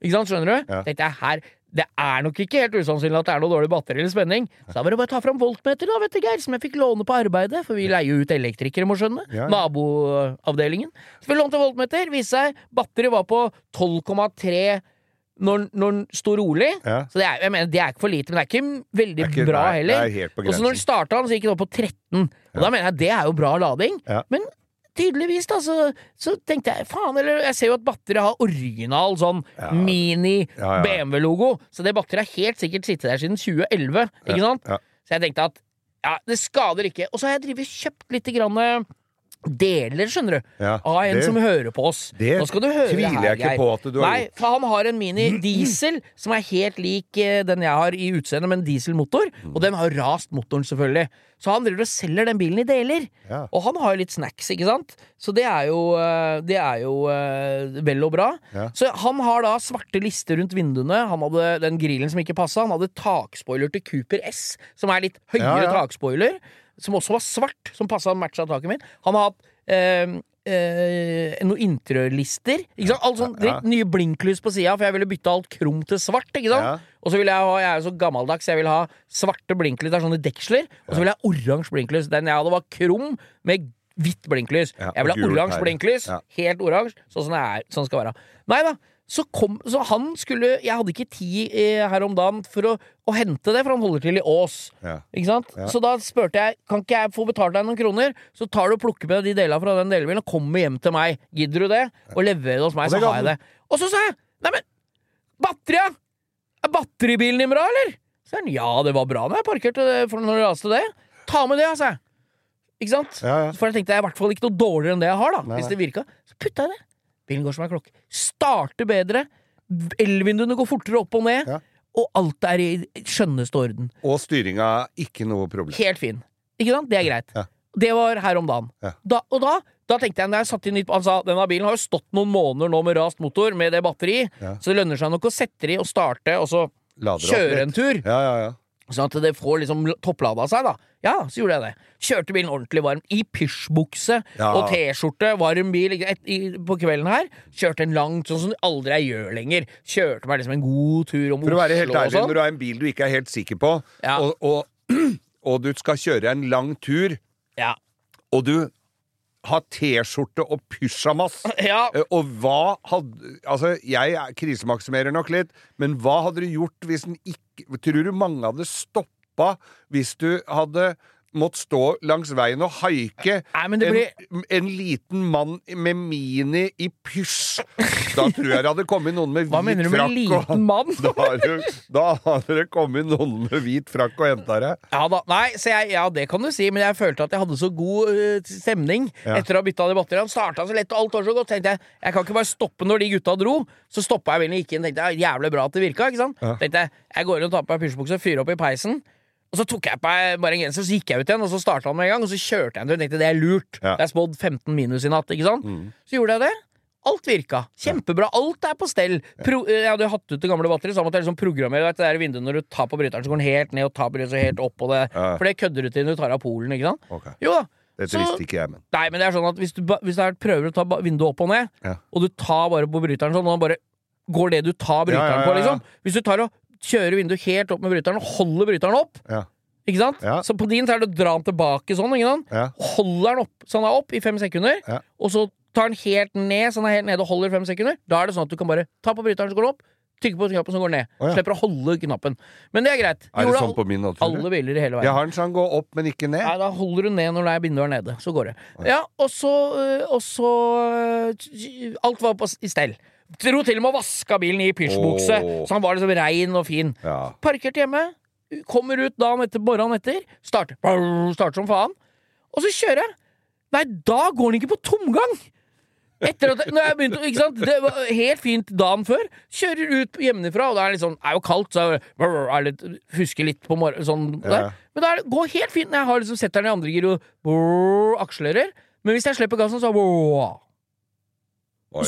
Ikke sant, skjønner du? Tenkte jeg her det er nok ikke helt usannsynlig at det er noe dårlig batteri eller spenning. Så da var det bare å ta fram voltmeter, da, vet du, Geir, som jeg fikk låne på arbeidet. For vi leier jo ut elektrikere, må skjønne. Ja, ja. Naboavdelingen. Så vi lånte voltmeter. Viste seg batteriet var på 12,3 når, når den sto rolig. Ja. Så det er, jeg mener, det er ikke for lite, men det er ikke veldig Det er ikke- bra nei, heller. er Og så når den starta, så gikk den opp på 13. Og da mener jeg det er jo bra lading. Men tydeligvis, da, så, så tenkte jeg faen, eller jeg ser jo at batteriet har original sånn Ja. mini Ja, ja. BMW-logo, så det batteriet har helt sikkert sittet der siden 2011, ikke sant? Så jeg tenkte at ja, det skader ikke. Og så har jeg drivet kjøpt litt grann, deler, skjønner du. Ja, av en det- som hører på oss. det Nå skal du høre tviler her, jeg ikke på at du har Nei, gjort. for han har en Mini diesel som er helt lik eh, den jeg har i utseendet, med en dieselmotor. Og den har rast motoren, selvfølgelig. Så han driver og selger den bilen i deler. Ja. Og han har jo litt snacks, ikke sant? Så det er jo, eh, det er jo eh, vel og bra. Ja. Så han har da svarte lister rundt vinduene. Han hadde den grillen som ikke passa. Han hadde takspoiler til Cooper S, som er litt høyere takspoiler. Som også var svart, som passa matcha taket mitt. Han har hatt eh, eh, noen interiørlister. Ikke sant? Alt sånn, Ja. Nye blinklys på sida, for jeg ville bytte alt krom til svart. Ikke sant? Ja. Og så vil jeg ha, jeg er jo så gammeldags, jeg vil ha svarte blinklys, det er sånne deksler. Og så vil jeg ha oransje blinklys. Den jeg hadde, var krom med hvitt blinklys. Ja, jeg vil ha oransje blinklys. Helt oransje, sånn som det er, sånn skal være. Nei da. Så, kom, så han skulle Jeg hadde ikke tid eh, her om dagen for å, å hente det, for han holder til i Ås. Ja. Ikke sant? Ja. Så da spurte jeg Kan ikke jeg få betalt deg noen kroner, så tar du og plukker med de delene fra den delebilen og kommer hjem til meg. Gidder du det? Og leverer det hos meg, så har jeg det. Og så sa jeg Neimen, batteriet! Er batteribilen din bra, eller? Så sa han ja, det var bra når jeg parkerte for når det raste det. Ta med det, sa jeg. Ikke sant? Ja. For jeg tenkte jeg er i hvert fall ikke noe dårligere enn det jeg har, da. Nei, Hvis det virka. Så putta jeg det. Bilen går som en klokke. Starter bedre. Elvinduene går fortere opp og ned. Ja. Og alt er i skjønneste orden. Og styringa, ikke noe problem. Helt fin. Ikke sant? Det er greit. Ja. Det var her om dagen. Ja. Da, og da, da tenkte jeg, når jeg satte inn nytt sa denne bilen har jo stått noen måneder nå med rast motor med det batteri, så det lønner seg nok å sette det i og starte, og så Lader kjøre en tur. Ja, ja, ja. Sånn at det får liksom topplada seg, da. Ja, så gjorde jeg det. Kjørte bilen ordentlig varm. I pysjbukse Ja. og T-skjorte, varm bil et, i, på kvelden her. Kjørte en lang, sånn som aldri jeg gjør lenger. Kjørte meg liksom en god tur om For å være helt ærlig, sånn. når du har en bil du ikke er helt sikker på, Ja. og, og, og du skal kjøre en lang tur, Ja. og du har T-skjorte og pysjamas ja. Eh, Og hva hadde Altså, jeg er- krisemaksimerer nok litt, men hva hadde du gjort hvis den ikke Tror du mange hadde stoppa hvis du hadde måttet stå langs veien og haike Nei, men det en, blir en liten mann med mini i pysj? Da tror jeg det hadde kommet noen med Hva hvit mener du med frakk. liten mann? Da, hadde, da hadde det kommet noen med hvit frakk og henta deg. Ja da, nei, så jeg, ja det kan du si, men jeg følte at jeg hadde så god uh, stemning Ja. etter å ha bytta debatter. Han Starta så lett, og alt var så godt. tenkte jeg jeg kan ikke bare stoppe når de gutta dro. Så stoppa jeg bilen og gikk inn. tenkte jeg, Jævlig bra at det virka. ikke sant? Ja. Tenkte jeg jeg går inn og tar på meg og fyrer opp i peisen. Og så tok jeg på meg bare en genser, så gikk jeg ut igjen, og så starta han med en gang. Og så kjørte jeg en tur. Tenkte det er lurt. Ja. Det er spådd 15 minus i natt, ikke sant? Så gjorde jeg det. Alt virka. Kjempebra. Alt er på stell. Pro jeg hadde jo hatt ut det gamle batteriet, så da måtte jeg liksom programmere vet, du, det der vinduet når du tar på bryteren, så går den helt ned, og tar på bryteren så helt opp, på det, Ja. for det kødder du til når du tar av polen, ikke sant? Ok. Jo da. Dette visste ikke jeg, men. Nei, men det er sånn at hvis du, hvis du er- prøver å ta vinduet opp og ned, Ja. og du tar bare på bryteren sånn, og bare går det du tar bryteren ja, ja, på, liksom Hvis du tar og kjører vinduet helt opp med bryteren og holder bryteren opp, Ja. ikke sant? Ja. Så på din så er det å dra den tilbake sånn, ikke sant? Ja. Holder den opp så han er opp i fem sekunder, Ja. og så tar den helt ned så den er helt nede og holder i fem sekunder. Da er det sånn at du kan bare ta på bryteren, så går den opp. Trykke på knappen, så går den ned. Oh, ja. Slipper å holde knappen. Men det er greit. Er det sånn på min natur? alle biler i hele verden. Jeg har en sånn gå opp, men ikke ned. Nei, da holder du ned når det er vinduet er nede. Så går det. Ja, og så, øh, og så øh, Alt var på, i stell. Dro til og med og vaska bilen i pysjbukse, oh. så han var liksom rein og fin. Ja. Parkert hjemme. Kommer ut dagen etter, morgenen etter. Starter, starter som faen. Og så kjører jeg. Nei, da går den ikke på tomgang! Etter at når jeg begynte, ikke sant? Det var helt fint dagen før. Kjører ut hjemmefra, og det er litt sånn, er jo kaldt, så jeg er litt, husker litt på morgenen. Sånn, ja. Men det går helt fint når jeg har liksom setter den i andre gir og brrr, akselererer. Men hvis jeg slipper gassen, så Oi.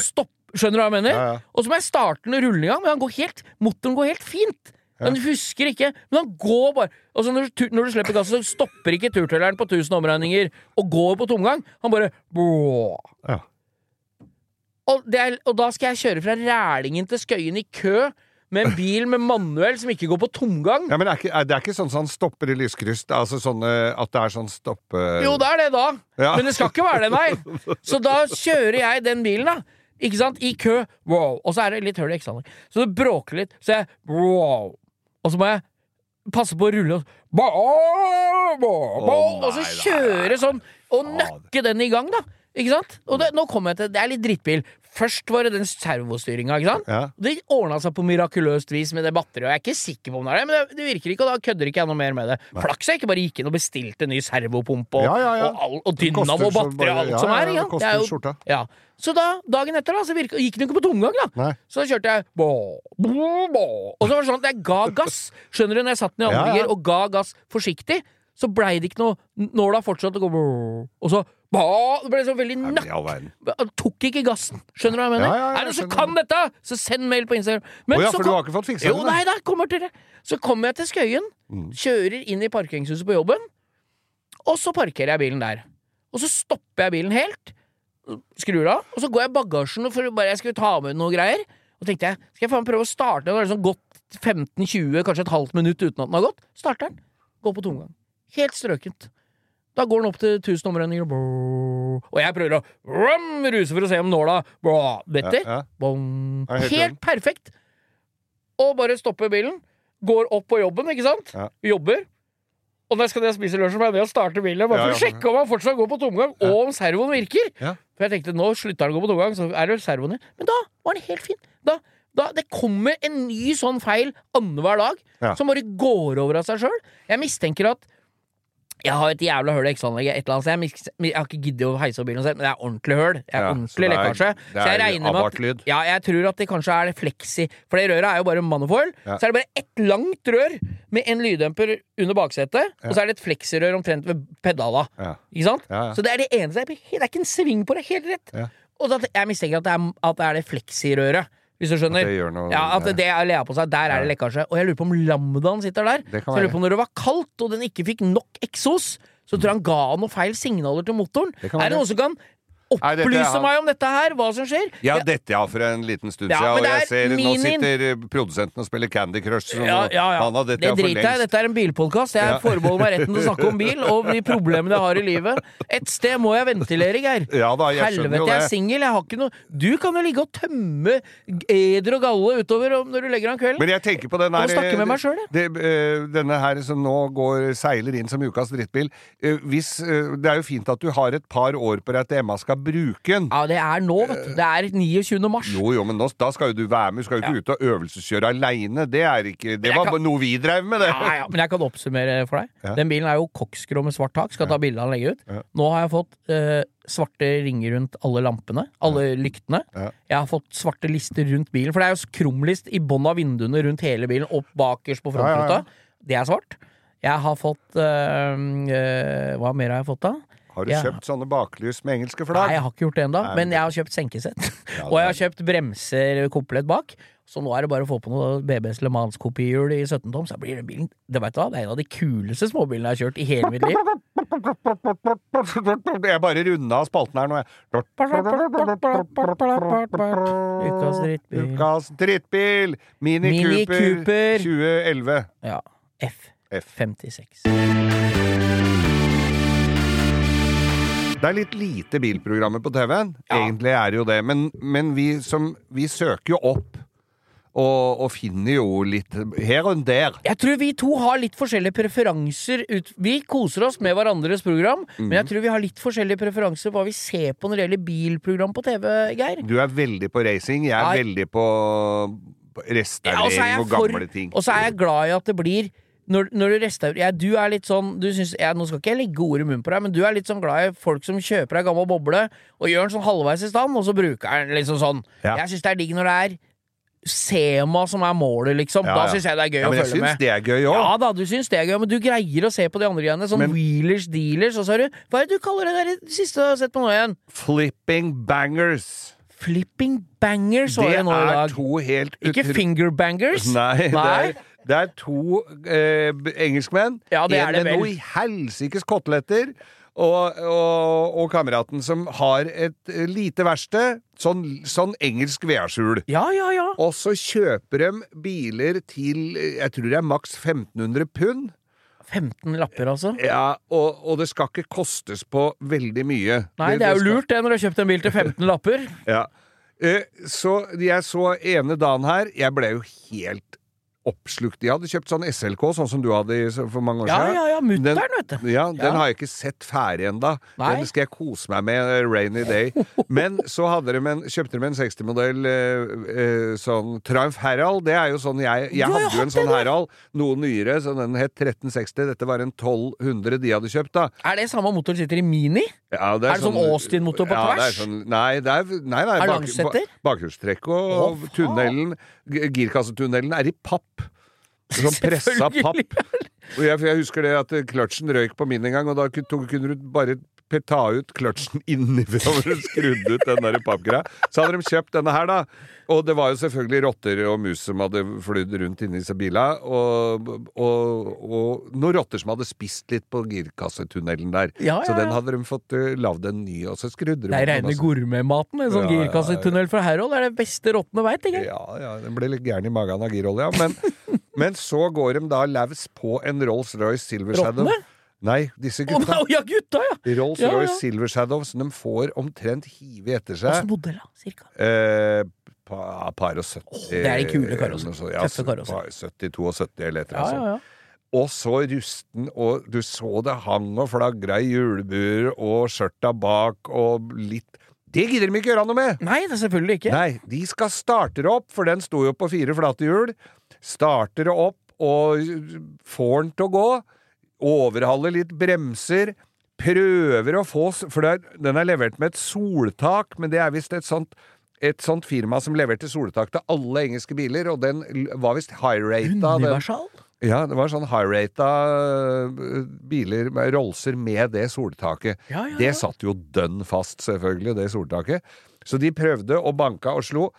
Skjønner du hva jeg mener? Ja, ja. Og så må jeg starte den rullinga, men han går helt, motoren går helt fint. Han husker ikke, men han går bare Og så når, du- når du slipper gassen, så stopper ikke turtelleren på 1000 omregninger og går på tomgang. Han bare. Ja. Og, det er, og da skal jeg kjøre fra Rælingen til Skøyen i kø med en bil med manuell som ikke går på tomgang. Ja, men er ikke, er, Det er ikke sånn som han stopper i lyskryss? Altså sånn eh, at det er sånn stoppe... Jo, det er det da. Ja. Men det skal ikke være det, nei. Så da kjører jeg den bilen, da. Ikke sant? I kø. Wow. Og så er det litt hull i ekstraen. Så det bråker litt. Så jeg wow. Og så må jeg passe på å rulle og Og så kjøre sånn og nøkke den i gang, da. Ikke sant? Og det, nå kommer jeg til Det er litt drittbil. Først var det den servostyringa, ikke sant? Ja. Det ordna seg på mirakuløst vis med det batteriet, og jeg er ikke sikker på om det er det, men det, det virker ikke, og da kødder ikke jeg noe mer med det. Flaks jeg ikke bare gikk inn og bestilte ny servopumpe og, Ja, ja, ja. og, all- og dynamo og batteri og alt ja, som ja, er. sant? Det er jo-. Ja. Så da, dagen etter, da, så virka, gikk den jo ikke på tomgang, da. Nei. Så da kjørte jeg bå, bå, bå. Og så var det sånn at jeg ga gass. Skjønner du, når jeg satt den i andre Ja, ja. og ga gass forsiktig, så blei det ikke noe Nåla fortsatte å gå og så ba, Det ble så veldig nakk tok ikke gassen. Skjønner du hva jeg mener? Ja, ja, er det noen som kan dette, så send mail på Instagram. Men oh, ja, for du har ikke fått fiksa Jo, nei da, kommer til det. Så kommer jeg til Skøyen, Mm. kjører inn i parkeringshuset på jobben, og så parkerer jeg bilen der. Og så stopper jeg bilen helt, skrur av, og så går jeg i bagasjen for bare jeg skulle ta med noe greier. Og tenkte jeg, skal jeg faen prøve å starte? Det har liksom gått 15-20, kanskje et halvt minutt uten at den har gått. Starter den. Går på tomgang. Helt strøkent. Da går den opp til 1000 omregninger, og jeg prøver å rum, ruse for å se om nåla detter. Ja, ja. Helt perfekt. Og bare stopper bilen. Går opp på jobben, ikke sant? Ja. Jobber. Og når jeg skal spise lunsj, må jeg og starte bilen. Bare for å sjekke om han fortsatt går på tomgang, og om servoen virker. For jeg tenkte nå slutter han å gå på tomgang, så er det servoen i. Men da var den helt fin. Da, da, det kommer en ny sånn feil annenhver dag, som bare går over av seg sjøl. Jeg mistenker at jeg har et jævla høl i ekstraanlegget et eller annet sted. Jeg, har ikke giddet å heise opp bilen selv, men det er ordentlig høl. Det er Ja, ordentlig lekkasje. Så jeg regner med at ja, jeg tror at det kanskje er fleksi For det røret er jo bare manifold. Ja. Så er det bare ett langt rør med en lyddemper under baksetet, og så er det et fleksirør omtrent ved pedala. Ja. Ikke sant? Ja, ja. Så det er det eneste. Det er ikke en sving på det, helt rett. Ja. Og jeg mistenker at det er, at det, er det fleksirøret, hvis du skjønner. At det noe ja, at det, er lea på seg, der er det lekkasje. Og jeg lurer på om lambdaen sitter der. Så jeg lurer på om når det var kaldt, og den ikke fikk nok eksos, så tror jeg han ga noen feil signaler til motoren. Er det noen som kan opplyse meg om dette her? Hva som skjer? Ja, dette ja, for en liten stund Ja, siden, og jeg er ser nå sitter eh, produsenten og spiller Candy Crush. Så Ja, ja, ja. Han har dette det driter jeg. Dette er en bilpodkast. Jeg Ja. forbeholder meg retten til å snakke om bil og de problemene jeg har i livet. Et sted må jeg ventilere, Geir. Ja da, jeg Helvete, jeg er singel. Jeg har ikke noe Du kan jo ligge og tømme eder og galle utover når du legger an kvelden. Men jeg tenker på den her og snakke med meg sjøl, jeg. eh, Denne her som nå går, seiler inn som ukas drittbil. Eh, Hvis, eh, det er jo fint at du har et par år på deg til Emma skal bruke den. Ja, det er nå, vet du. Det er 29. mars. Jo, jo, men nå, da skal jo du være med. Du skal jo ikke ut og øvelseskjøre aleine. Det ikke Det var kan- noe vi drev med, det. Ja, ja, men jeg kan oppsummere for deg. Ja. Den bilen er jo koksgrå med svart tak. Skal ta bilde av den legge ut. Ja. Nå har jeg fått eh, svarte ringer rundt alle lampene. Alle lyktene. Ja. Jeg har fått svarte lister rundt bilen. For det er jo krumlist i bånn av vinduene rundt hele bilen, opp bakerst på Ja, ja, frontruta. ja. Det er svart. Jeg har fått øh, øh, Hva mer har jeg fått, da? Har du Ja. kjøpt sånne baklys med engelske flagg? Nei, jeg har ikke gjort det ennå, men jeg har kjøpt senkesett. Ja, og jeg har kjøpt bremser komplett bak. Så nå er det bare å få på noe BBs Le Mans-kopihjul i 17 tom, så blir den bilen Det vet du hva, det er en av de kuleste småbilene jeg har kjørt i hele mitt liv. Jeg bare runda av spalten her nå, jeg. Ukas drittbil. Ukas drittbil! Mini, Mini Cooper, Cooper. 2011. Ja. F. F. 56. Det er litt lite bilprogrammer på TV-en. Ja. Egentlig er det jo det. Men, men vi, som, vi søker jo opp. Og, og finner jo litt her og der. Jeg tror vi to har litt forskjellige preferanser. Ut. Vi koser oss med hverandres program, men jeg tror vi har litt forskjellige preferanser på hva vi ser på når det gjelder bilprogram på TV, Geir. Du er veldig på racing, jeg er Nei. veldig på restaurering Ja, og og gamle ting. Og så er jeg glad i at det blir når, når du restaurerer ja, Du er litt sånn du synes, ja, Nå skal ikke jeg legge ord i munnen på deg, men du er litt sånn glad i folk som kjøper ei gammel boble og gjør den sånn halvveis i stand, og så bruker den liksom sånn. Ja. Jeg syns det er digg når det er Sema som er målet, liksom. Ja, Da syns jeg det er gøy Ja, å men jeg følge syns med. det er gøy òg. Ja da, du syns det er gøy, men du greier å se på de andre greiene. Sånn Men- wheelers, dealers, og så har du Hva er det du kaller det der siste du har sett på nå igjen? Flipping bangers. Flipping bangers var Det det nå i er to helt Ikke finger fingerbangers. Nei, det er, det er to eh, engelskmenn. Ja, det er en det med vel. noe helsikes koteletter. Og, og, og kameraten som har et eh, lite verksted. Sånn, sånn engelsk vedskjul. Ja, ja, ja. Og så kjøper de biler til jeg tror det er maks 1500 pund. 15 lapper, altså. Ja, og, og det skal ikke kostes på veldig mye. Nei, det er jo lurt det når du har kjøpt en bil til 15 lapper. Ja. Eh, Så jeg så ene dagen her Jeg ble jo helt oppslukt. De hadde kjøpt sånn SLK, sånn som du hadde for mange år Ja, siden. ja, ja, mutteren, Den- vet du. Ja, den Ja. har jeg ikke sett ferdig. Nei. Den skal jeg kose meg med eh, rainy day. Men så hadde de en, kjøpte de en 60-modell eh, eh, sånn Triumph Herald. Det er jo sånn jeg Jeg hadde jo en sånn det. Herald, noe nyere, så den het 1360. Dette var en 1200 de hadde kjøpt, da. Er det samme motor sitter i Mini? Ja, det Er er, det sånn Austin-motor på ja, det er? Sånn, nei, det er, nei, nei, Er det bak- Bakhjulstrekk og Å, tunnelen Girkassetunnelen er i papp. Sånn pressa papp. Og jeg, jeg husker det at kløtsjen røyk på min en gang, og da kunne, kunne du bare ta ut kløtsjen innenfra hvor de skrudde ut den der pappgreia. Så hadde de kjøpt denne her, da. Og det var jo selvfølgelig rotter og mus som hadde flydd rundt inni disse bilene. Og, og, og noen rotter som hadde spist litt på girkassetunnelen der. Ja, ja, Så den hadde de fått uh, lagd en ny, og så skrudde de Det er reine gourmetmaten. En sånn Ja, ja, ja. girkassetunnel fra Det er det beste rottene veit, ikke Ja, ja, den ble litt gæren i magen av girolja. Men, men så går de da laus på en Rolls-Royce Silver Shadow. Rottene? Nei, disse gutta. Oh, ja, gutta, ja! Rolls-Royce Ja, ja. Silver Shadow som de får omtrent hive etter seg. Åssen modell, da? Cirka? Eh, pa, par og 70 det er de kule karossene. eller. Ja, Tøffe karosser. 70, 72 eller et eller annet sånt. Og så rusten, og du så det hang og flagra i hjulbuer, og skjørta bak, og litt Det gidder de ikke gjøre noe med! Nei, det er selvfølgelig ikke. Nei, de skal starte det opp, for den sto jo på fire flate hjul. Starter det opp og får den til å gå. Overhaller litt bremser. Prøver å få For det er, den er levert med et soltak, men det er visst et sånt et sånt firma som leverte soltak til alle engelske biler, og den var visst high-rata. Universal? Ja, det var sånn high-rata øh, biler, med Rollser med det soltaket. Ja, ja, ja. Det satt jo dønn fast, selvfølgelig, det soltaket. Så de prøvde og banka og slo,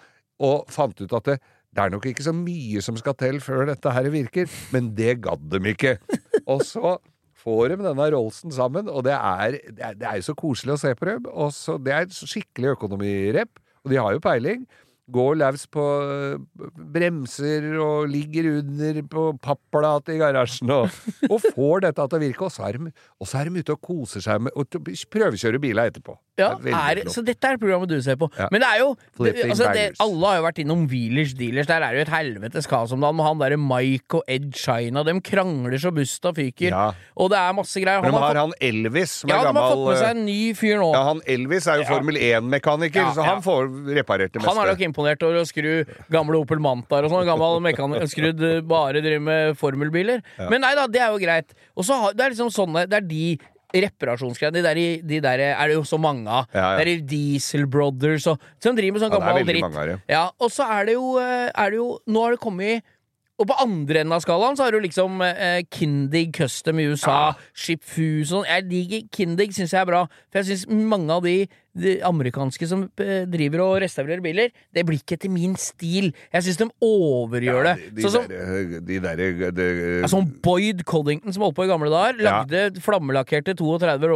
og fant ut at det, det er nok ikke så mye som skal til før dette her virker, men det gadd dem ikke. Og så får de denne Rollsen sammen, og det er, det er, jo så koselig å se på dem. Og så, det er skikkelig økonomirep, og de har jo peiling. Går løs på øh, bremser og ligger under på papplate i garasjen og, og får dette til å virke. Og så er de ute og koser seg med og prøvekjører biler etterpå. Ja, Det er er, så dette er programmet du ser på. Ja. Men det er jo det, altså, det. Alle har jo vært innom Wheelers Dealers. Der er det jo et helvetes kaos om dagen. Med han derre Mike og Ed China. De krangler så busta fyker. Ja. Og det er masse greier. Men de har har han Elvis, som ja, er de har fått med seg en ny fyr nå. Ja, han Elvis er jo Ja. Formel 1-mekaniker, Ja, så han får reparert det meste. Han er nok imponert over å skru gamle Opel Mantaer og sånn. Gammel mekaniker skrudd eh, bare driver med formelbiler. Men nei da, det er jo greit. Og så har, det er liksom sånne Det er de reparasjonsgreiene. De der, de der er det jo så mange av. Ja, ja. Det er Diesel Brothers og Som driver med sånn Ja, gammel dritt. av. Ja, og så er det jo, eh, er det jo Nå har det kommet og på andre enden av skalaen så har du liksom eh, Kindig Custom i USA, Shipfu sånn. Jeg liker Kindig, syns jeg er bra. For jeg syns mange av de amerikanske som eh, driver og restaurerer biler, det blir ikke etter min stil. Jeg syns de overgjør det. Ja, de, de, sånn som de der de, ja, Sånn Boyd Coddington som holdt på i gamle dager. Ja. Lagde flammelakkerte 32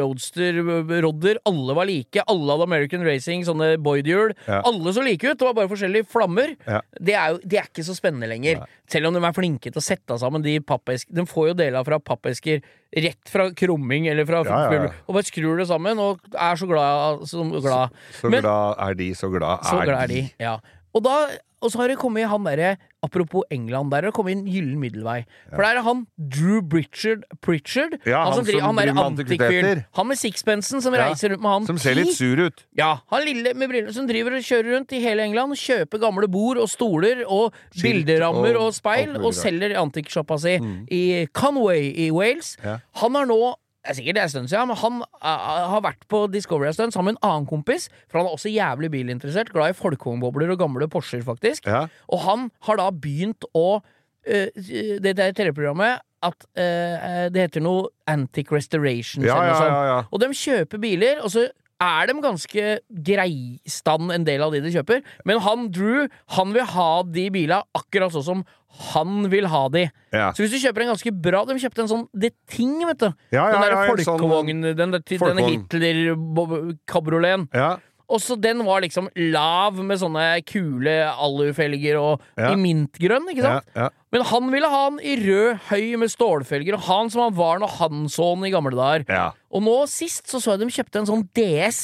Roadster-rodder. Alle var like. Alle hadde American Racing, sånne Boyd-hjul. Ja. Alle så like ut. Det var bare forskjellige flammer. Ja. Det, er jo, det er ikke så spennende lenger. Selv om de er flinke til å sette sammen de pappesker De får jo deler fra pappesker rett fra krumming eller fra Ja, ja, ja. Og bare skrur det sammen og er så glad. Så glad. Så Men- glad er de, så glad så er glad er de. Ja. Og, da, og så har det kommet han derre Apropos England, der har det kommet inn gyllen middelvei. For der er han Drew Pritchard, Pritchard Ja, han, han som driver, han antikviteter. Han med sixpensen som Ja, reiser rundt med han. Som ser litt sur ut. Ja, han lille med briller som driver og kjører rundt i hele England kjøper gamle bord og stoler og Skilt bilderammer og og, speil og selger i antikksjappa si i Conway i Wales. Ja. Han har nå det er sikkert det er en stund siden, men han uh, har vært på Discovery en stund sammen med en annen kompis. For han er også jævlig bilinteressert. Glad i folkevognbobler og gamle Porscher, faktisk. Ja. Og han har da begynt å uh, Det der TV-programmet at uh, det heter noe Antic Restoration ja, ja, ja. Og de kjøper biler, og så er de ganske grei stand, en del av de de kjøper. Men han Drew, han vil ha de bila akkurat sånn som han vil ha de. Ja. Så hvis du kjøper en ganske bra De kjøpte en sånn Det Ting, vet du. Ja, ja, den der ja, en sånn folkevogn, den, der- denne folkevogn. Hitler-kabrioleten. Ja. Og så den var liksom lav med sånne kule alufelger og i mintgrønn, ikke sant? Men han ville ha den i rød, høy med stålfelger, og han som han var når han så den i gamle dager. Ja. Og nå sist så så jeg de kjøpte en sånn DS.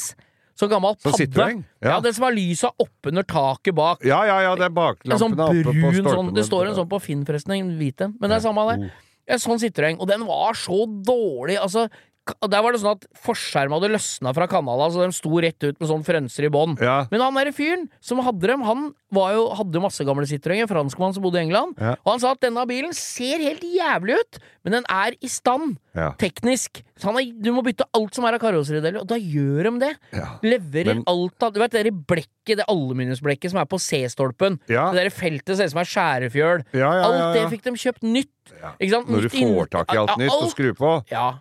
Sånn gammel Sånn padde. Ja. Ja. det som har lysa oppunder taket bak. Ja, ja, ja, det er baklampene sånn oppe på brun stolpene. sånn Det står en sånn på Finn, forresten, en hvit en. Men det er samme det. En sånn Citroën. Og den var så dårlig, altså. Der var det sånn at forskjermen hadde løsna fra kanala, så de sto rett ut med sånn frønser i bånn. Ja. Men han derre fyren som hadde dem, han var jo, hadde masse gamle Citroën, en franskmann som bodde i England. Ja. Og han sa at denne bilen ser helt jævlig ut, men den er i stand. Ja. Teknisk. Så han har, du må bytte alt som er av karosserideler, og da gjør de det. Leverer Men- alt av Du vet det der blekket, det aluminiumsblekket som er på C-stolpen. Det der feltet ser ut som er skjærefjøl. Alt det fikk de kjøpt nytt. Når du får tak i alt nytt og skrur på. Ja.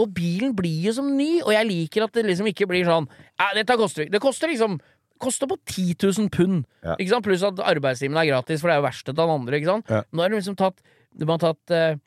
Og bilen blir jo som ny, og jeg liker at det liksom ikke blir sånn ja, dette koster Det koster liksom Koster på 10 000 pund. Ja. Ikke sant? Pluss at arbeidstimen er gratis, for det er jo verkstedet til han andre. Ikke sant? Ja. Nå har de liksom tatt De har tatt eh,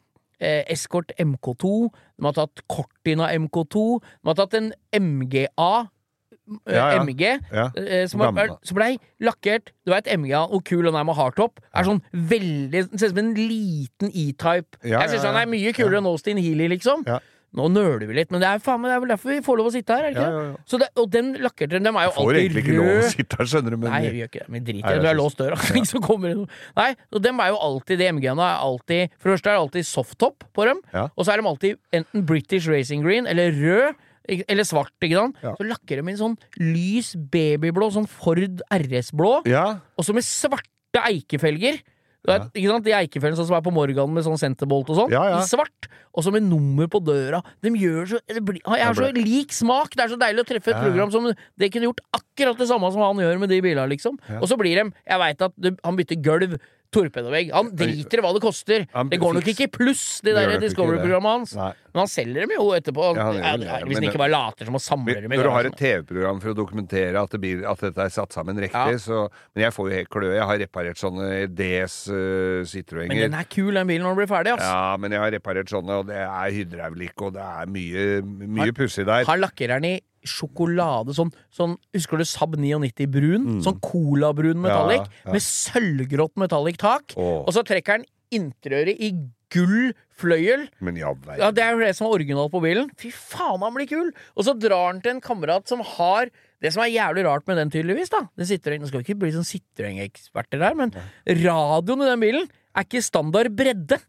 eh, Escort MK2, de har tatt Cortina MK2, de har tatt en MGA eh, Ja, ja. MG, Ja. eh, som, Gammel. som blei lakkert Du veit MGA, hvor kul den er med hardtop. Er sånn veldig Den ser ut som en liten E-type. Ja, jeg syns ja, ja. han er mye kulere enn Austin Healy, liksom. Nå nøler vi litt, men det er, faen, det er vel derfor vi får lov å sitte her. Er det ikke? Ja, ja, ja. Så det, og den lakkerte dem er jo Får egentlig ikke lov å sitte her, skjønner du, men Nei, vi gjør ikke det. Vi driter i det. Du er låst døra. ja. kommer. Nei, og dem er jo alltid De MG-ene er alltid For det første er det alltid softtop på dem, og så er de alltid enten British Racing Green eller rød. Eller svart, ikke sant? Så lakker de inn sånn lys babyblå, sånn Ford RS-blå, Ja. og så med svarte eikefelger. Vet, ikke sant? De eikefellene sånn som er på Morgan med sånn senterbolt og sånn. Ja, ja. I svart. Og så med nummer på døra. De gjør så det blir, Jeg har så lik smak! Det er så deilig å treffe et program som Det kunne gjort akkurat det samme som han gjør med de bilene, liksom. Og så blir de Jeg veit at det, han bytter gulv, torpedovegg. Han driter i hva det koster. Han Det går nok ikke i pluss, det Det der Discovery-programmet hans. Nei. Men han selger dem jo etterpå. Ja, han Ja, det, hvis han ikke bare later som å samle dem Når du har et TV-program for å dokumentere at, det blir, at dette er satt sammen riktig, Ja. så Men jeg får jo helt kløe. Jeg har reparert sånne DS uh, Men den er kul, den bilen, når den blir ferdig, ass. Ja, men jeg har reparert sånne, og det er hydraulikk, og det er mye, mye pussig der. Har lakkereren i sjokolade, sånn, sånn Husker du Saab 99 brun? Sånn colabrun metallic, Mm. Ja, ja. med sølvgrått metallic tak. Oh. Og så trekker han interiøret i gull fløyel. Men ja. Ja, Det er jo det som er originalt på bilen. Fy faen, han blir kul! Og så drar han til en kamerat som har Det som er jævlig rart med den, tydeligvis, da det sitter, Nå skal vi ikke bli sånn Citroën-eksperter her, men radioen i den bilen er ikke standard bredde.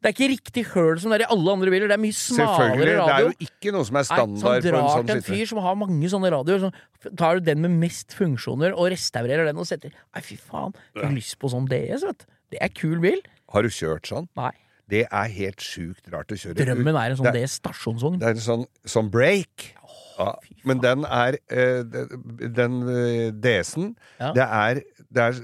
Det er ikke riktig høl som det er i alle andre biler. Det er mye smalere radio. Det er jo ikke noe som er Nei, så en sånn en drar sånn til en fyr som har mange sånne radioer. Så tar du den med mest funksjoner og restaurerer den og setter Nei, fy faen, jeg har lyst på sånn DS, vet du. Det er kul bil. Har du kjørt sånn? Nei. Det er helt sjukt rart å kjøre. Drømmen er en sånn Det- DS stasjonsvogn. Det er en sånn, sånn break. Ja, men den er eh, Den eh, DS-en Ja. det, er, det er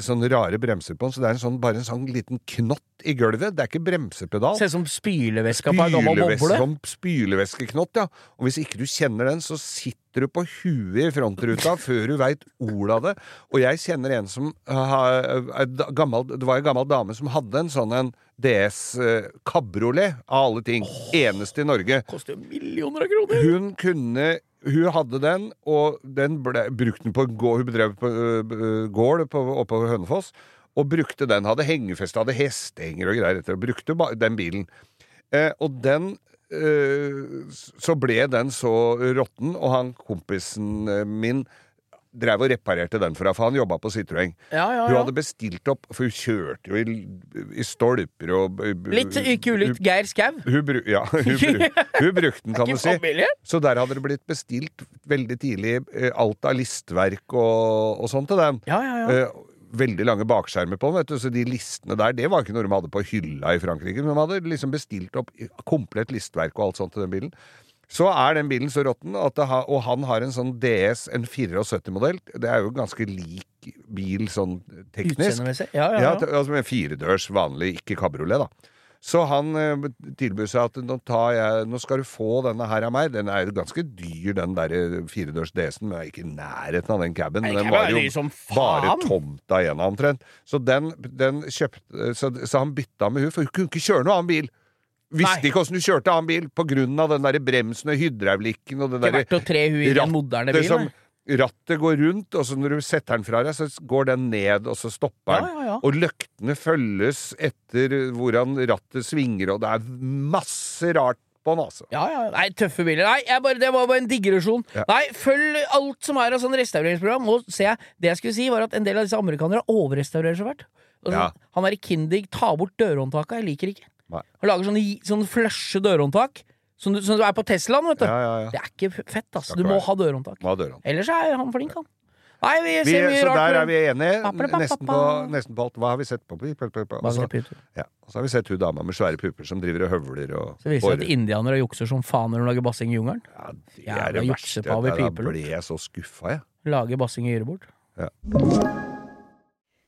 sånne rare bremser på den, så det er en sånn, bare en sånn liten knott i gulvet. Det er ikke bremsepedal. Ser ut som spyleveska på ei gammel boble. Som spyleveskeknott, ja. Og hvis ikke du kjenner den, så sitter du på huet i frontruta før du veit ordet av det. Og jeg kjenner en som har er gammel, Det var en gammel dame som hadde en sånn en DS eh, kabriolet, av alle ting. Eneste i Norge. Koster millioner av kroner! Hun kunne Hun hadde den, og den ble, brukte den på en gård Hun bedrev på uh, gård på, oppe på Hønefoss. Og brukte den. Hadde hengefeste, hadde hestehenger og greier. etter, og Brukte den bilen. Eh, og den eh, Så ble den så råtten, og han kompisen min drev og reparerte den for henne, for han jobba på Citroën. Ja, ja, Hun hadde bestilt opp, for hun kjørte jo i, i stolper og Litt kulikt Geir Skau. ja, hun, hun, hun brukte den, kan du si. Så der hadde det blitt bestilt veldig tidlig eh, alt av listverk og, og sånn til den. Ja, ja, ja. Eh, veldig lange bakskjermer på den, så de listene der, det var ikke noe de hadde på hylla i Frankrike. Men de hadde liksom bestilt opp komplett listverk og alt sånt til den bilen. Så er den bilen så råtten, har, og han har en sånn DS, en 74-modell. Det er jo ganske lik bil sånn teknisk. Ja, ja, Ja, altså med firedørs vanlig, ikke kabriolet, da. Så han eh, tilbød seg at nå, tar jeg, nå skal du få denne her av meg. Den er jo ganske dyr, den der eh, firedørs DS-en, men er ikke i nærheten av den caben. Den var jo bare tomta igjen omtrent. Så den, den kjøpte så, så han bytta med hun, for hun kunne ikke kjøre noe annen bil. Visste ikke åssen du kjørte annen bil av den der bremsen og hydraulikken og det Ikke der verdt å tre huet en moderne bil. som. Rattet går rundt, og så når du setter den fra deg, så går den ned, og så stopper den. Ja, ja, ja. Og løktene følges etter hvordan rattet svinger, og det er masse rart på den, altså. Ja, ja. Nei, tøffe biler. Nei, bare, det var bare en digresjon. Ja. Nei, følg alt som er av sånn restaureringsprogram. Nå ser jeg Det jeg skulle si, var at en del av disse amerikanere overrestaurerer så fælt. Altså, Ja. Han i Kindig, ta bort dørhåndtaka. Jeg liker ikke. Nei. Han lager sånne, sånne flushe dørhåndtak. Som du, som du er på Teslaen, vet du. Ja, ja, ja. Det er ikke fett, altså. Du må ha dørhåndtak. Ellers er han flink, han. Nei, vi Vi, mye så rart. der er vi enige. Nesten på, nesten på alt. Hva har vi sett på? Og så, ja. så har vi sett hun dama med svære pupper som driver og høvler og Så viser det at indianere jukser som faen når de lager basseng i jungelen. Ja, det er det verste. Da ble jeg så skuffa, jeg. Lager basseng i Yrebort.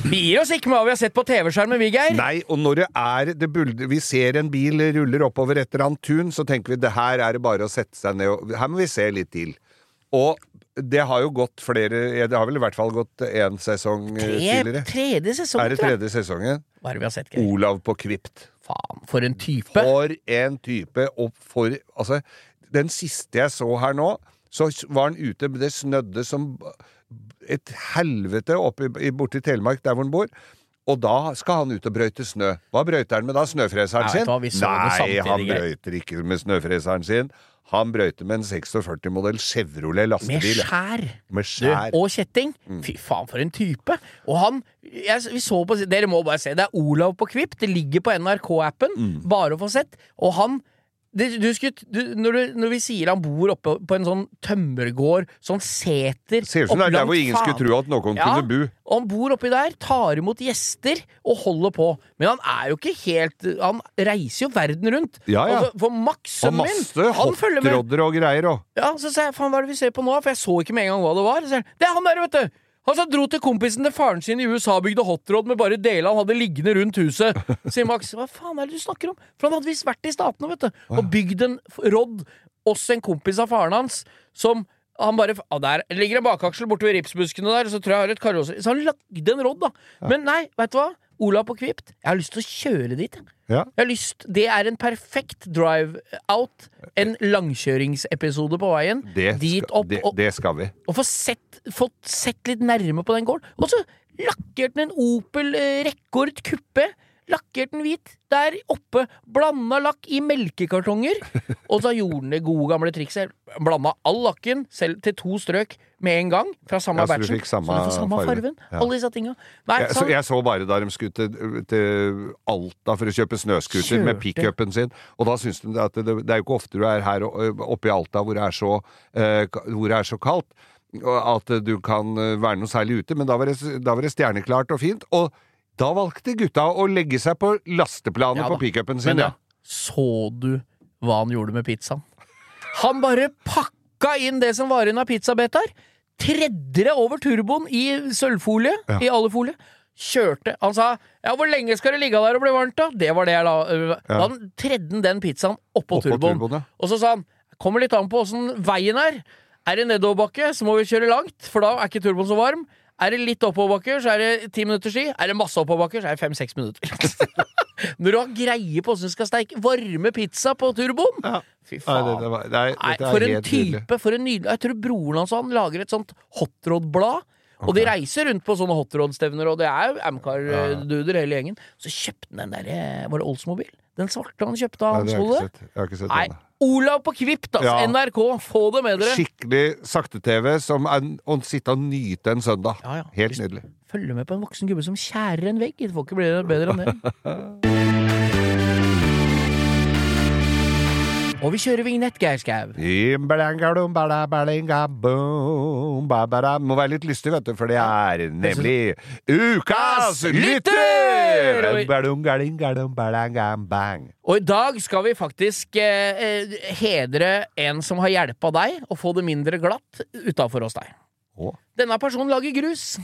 Vi gir oss ikke med hva vi har sett på TV-skjermen, vi, Geir. Nei, og når det er det bulder, Vi ser en bil ruller oppover et eller annet tun, så tenker vi det her er det bare å sette seg ned og Her må vi se litt til. Og det har jo gått flere Det har vel i hvert fall gått én sesong eh, Tre, tidligere. tredje sesong, Er det tredje sesongen? Hva er det vi har sett, Geir? Olav på Kvipt. Faen, for en type. For en type, og for Altså, den siste jeg så her nå, så var han ute Det snødde som et helvete oppe i- i- borti Telemark, der hvor han bor. Og da skal han ut og brøyte snø. Hva brøyter han med da? Snøfreseren sin? Nei, han brøyter ikke med snøfreseren sin. Han brøyter med en 46-modell Chevrolet Med skjær. Med skjær. og kjetting. Fy faen, for en type! Og han jeg, vi så på, Dere må bare se. Det er Olav på Kvipp. Det ligger på NRK-appen. Mm. Bare å få sett. Og han det, du skulle, du, når, du, når vi sier han bor oppe på en sånn tømmergård, sånn seter Ser ut som det er der hvor ingen skulle tro at noen Ja. kunne bo. Og han bor oppi der, tar imot gjester og holder på. Men han er jo ikke helt Han reiser jo verden rundt. Ja, ja. Altså, for Max, Og sønnen min, masse han følger med. hotrodder og greier òg. Ja, så sa jeg faen, hva er det vi ser på nå? For jeg så ikke med en gang hva det var. Så det er han der, vet du! Han som dro til kompisen til faren sin i USA og bygde hotrod med bare deler han hadde liggende rundt huset. Sier Max. Hva faen er det du snakker om? For han hadde visst vært i Statene, vet du. Og bygd en rodd hos en kompis av faren hans som han bare ah, Der ligger en bakaksel borte ved ripsbuskene der, så tror jeg jeg har et karosseri Så han lagde en rodd, da. Men nei, veit du hva? Olav på Kvipt. Jeg har lyst til å kjøre dit. Ja. Jeg har lyst, Det er en perfekt drive-out. En langkjøringsepisode på veien. Det, dit skal- opp det, og, det skal vi. og få sett, fått sett litt nærme på den gården. Og så lakkert den en Opel eh, Rekord kuppe. Lakkerte den hvit der oppe. Blanda lakk i melkekartonger. Og så gjorde den det gode, gamle trikset. Blanda all lakken selv til to strøk med en gang. Fra samme Ja, batchen. så du får samme farge. fargen. Ja. Alle disse tinga. Nei, Jeg, så, jeg så bare da de skulle til, til Alta for å kjøpe snøscooter med pickupen sin, og da syns de at det, det er jo ikke ofte du er her oppe i Alta hvor det er så, eh, hvor det er så kaldt. At du kan være noe særlig ute, men da var, det, da var det stjerneklart og fint. Og da valgte gutta å legge seg på lasteplanet Ja på da. pickupen sin. Men Ja. ja, så du hva han gjorde med pizzaen? Han bare pakka inn det som var igjen av pizzabetaer. Tredde over turboen i sølvfolie, Ja. i alufolie. Kjørte. Han sa 'ja, hvor lenge skal det ligge der og bli varmt', da? Det var det jeg la øh, Da han tredde den pizzaen oppå, Oppå turboen. turboen, ja. Og så sa han Kommer litt an på åssen veien er. Er det nedoverbakke, så må vi kjøre langt, for da er ikke turboen så varm. Er det litt oppoverbakker, så er det ti minutter tid. Er det masse oppoverbakker, så er det fem-seks minutter. Når du har greie på åssen du skal steike varme pizza på turboen Ja. Fy Nei, faen. det, det var, nei, Nei, er for en type, for en nydelig Jeg tror broren hans han lager et sånt hotrod-blad. Og de reiser rundt på sånne hotrod-stevner, og det er jo Amcar-duder hele gjengen. Så kjøpte han den derre Var det Oldsmobil? Den svarte han kjøpte av Nei, det har jeg ikke sett. Jeg har ikke sett Nei, den. Olav på Kvipt, altså! Ja. NRK, få det med dere! Skikkelig sakte-TV som er å sitte og nyte en søndag. Ja, ja. Helt nydelig. Følge med på en voksen gubbe som kjærer en vegg. Det får ikke bli bedre enn det. Og vi kjører vignett, Geir Skau. Må være litt lystig, vet du, for det er nemlig Ukas lytter! Og i dag skal vi faktisk eh, eh, hedre en som har hjelpa deg å få det mindre glatt utafor hos deg. Denne personen lager grus,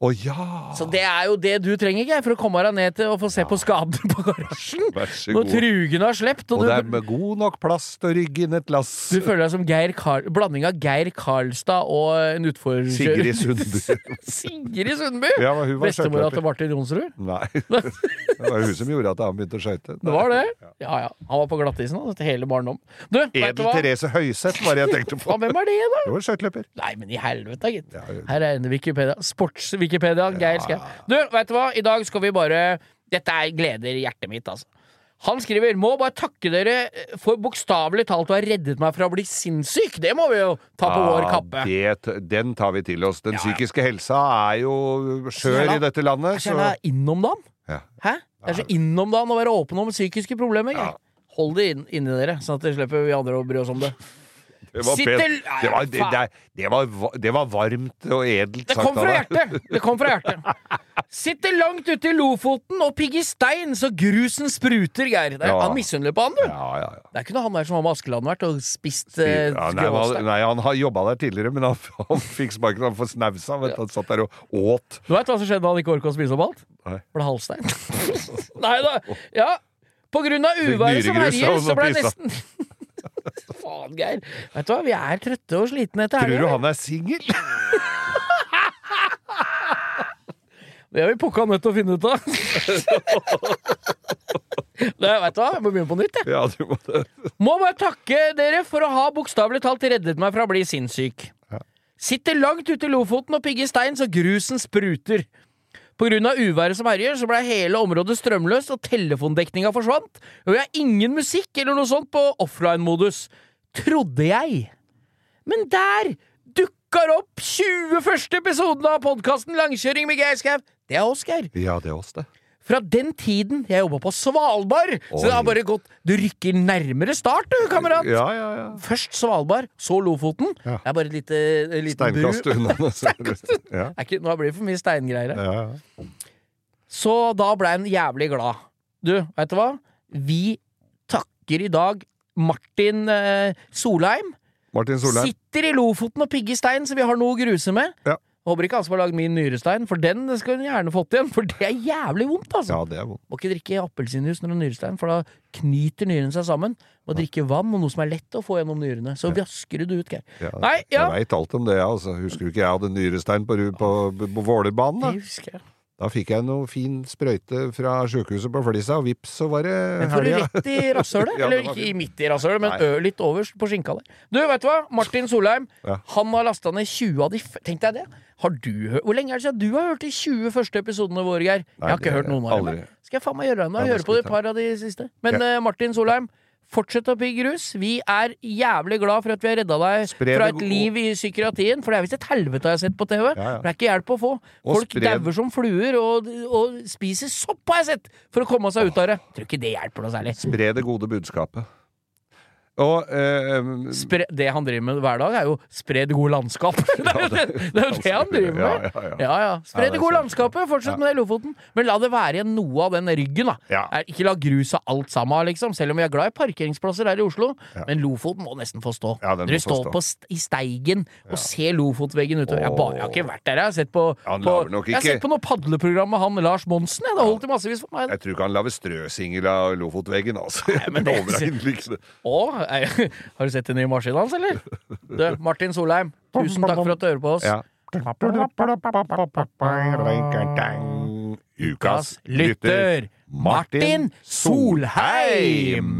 Å ja! så det er jo det du trenger Geir, for å komme deg ned til og få se på skaden på garasjen. Når trugene trugen har sluppet, Og og det er med god nok plass til å rygge inn et lass. du føler deg som Geir Karl, blanding av Geir Karlstad og en utfordrer... Sigrid Sundby. Sigrid Sundby! Ja, Bestemora til Martin Jonsrud. Nei. Det var hun som gjorde at han begynte å skøyte. Det var det? Ja ja. Han var på glattisen til hele barndom. Du, Edel? Therese Høiseth var det jeg tenkte på. Ja, hvem er det, da? Det var skøyteløper. Nei, men i helvete, gitt. Ja, ja. Her er en Wikipedia. Sports-Wikipedia. Geir Skau. Du, vet du hva? I dag skal vi bare Dette er gleder hjertet mitt, altså. Han skriver må bare takke dere for bokstavelig talt å ha reddet meg fra å bli sinnssyk. Det må vi jo ta på vår kappe. Det, den tar vi til oss. Den Ja, ja. psykiske helsa er jo skjør i dette landet. Jeg kjenner jeg innom dagen. Ja. Hæ? Det er så innom dagen å være åpen om psykiske problemer. Ja. Hold det inn, inni dere, sånn at vi slipper vi andre å bry oss om det. Det var, pent. det, var, det, det, var, det var varmt og edelt sagt av deg. Det kom fra hjertet. Sitter langt ute i Lofoten og pigger stein så grusen spruter, Geir. Det er, Ja. Han misunner på han, du. Ja, ja, ja. Det er ikke noe han der som har med Askeladden vært og spist eh, nei, han, nei, han har jobba der tidligere, men han, han fikk sparken. Han får snausa. Han satt der og åt. Du veit hva som skjedde da han ikke orka å spise opp alt? Nei. Ble halvstein. Nei da. Ja. På grunn av uværet som herjer, så ble det nesten Faen, Geir. Vet du hva, vi er trøtte og slitne etter Tror du han er singel? Det er vi pukka nødt til å finne ut av. Det, vet du hva, jeg må begynne på nytt, jeg. Ja, du må det. Må bare takke dere for å ha bokstavelig talt reddet meg fra å bli sinnssyk. Ja. Sitter langt ute i Lofoten og pigger stein så grusen spruter. Av uværet som herjer, så ble hele området strømløst, og telefondekninga forsvant. Og vi har ingen musikk eller noe sånt på offline-modus. Trodde jeg. Men der dukker opp 21. episoden av podkasten Langkjøring med Geir Skau. Det er oss, Geir. Ja, det er oss, det. Fra den tiden jeg jobba på Svalbard. Så det har bare gått Du rykker nærmere start, du, kamerat. Ja, ja, ja. Først Svalbard, så Lofoten. Det er bare et lite, en liten bru. Steinkast unna. Nå blir det for mye steingreier her. ja, ja. Så da ble han jævlig glad. Du, veit du hva? Vi takker i dag Martin eh, Solheim. Martin Solheim. Sitter i Lofoten og pigger stein, så vi har noe å gruse med. Ja. Håper ikke han som har lagd min nyrestein, for den skal hun gjerne fått igjen. For det er jævlig vondt, altså. Ja, det er vondt. Må ikke drikke appelsinjuice når du har nyrestein, for da knyter nyrene seg sammen. Må drikke vann og noe som er lett å få gjennom nyrene. Så vasker du det ut, Geir. Ja, Nei, ja. Jeg veit alt om det, altså. Husker du ikke jeg hadde nyrestein på, på, på Vålerbanen? Det Da? husker jeg. da fikk jeg noe fin sprøyte fra sjukehuset på Flisa, og vips, så var det Men får du rett i rasshølet. Ja, Eller ikke midt i rasshølet, men Nei. litt overst på skinka der. Du, veit du hva? Martin Solheim. Ja. Han har lasta ned 20 av de Tenk deg det. Har du hørt Hvor lenge er det siden du har hørt de 20 første episodene våre, Geir? Jeg har ikke hørt noen av dem. Skal jeg faen meg gjøre det? nå? Høre på et par av de siste. Men eh, Martin Solheim, fortsett å pigge rus. Vi er jævlig glad for at vi har redda deg Spred fra et liv i psykiatrien. For det er visst et helvete jeg har sett på TV. Ja, ja. Det er ikke hjelp å få. Og Folk dauer som fluer og, og spiser sopp, har jeg sett! For å komme seg ut av det. Tror ikke det hjelper noe særlig. Spre det gode budskapet. Og eh, Spre, det han driver med hver dag, er jo spre det gode landskapet. Det er jo det, det, er det han driver med. Ja, ja. Spre det det gode landskapet. Fortsett med det i Lofoten. Men la det være igjen noe av den ryggen, da. Ikke la gruset alt sammen, liksom. Selv om vi er glad i parkeringsplasser her i Oslo. Men Lofoten må nesten få stå. Dere må står st i Steigen og ser Lofotveggen utover. Jeg, bare, jeg har ikke vært der, jeg har sett på, på Jeg har sett på noe padleprogram med han Lars Monsen. Jeg. Det holdt i massevis for meg. jeg tror ikke han lager strøsingel av Lofotveggen, altså. men det-. Å, Er, har du sett den nye maskinen hans, eller? Du, Martin Solheim, tusen takk for at du hører på oss. Ja. Ukas lytter, Martin Solheim!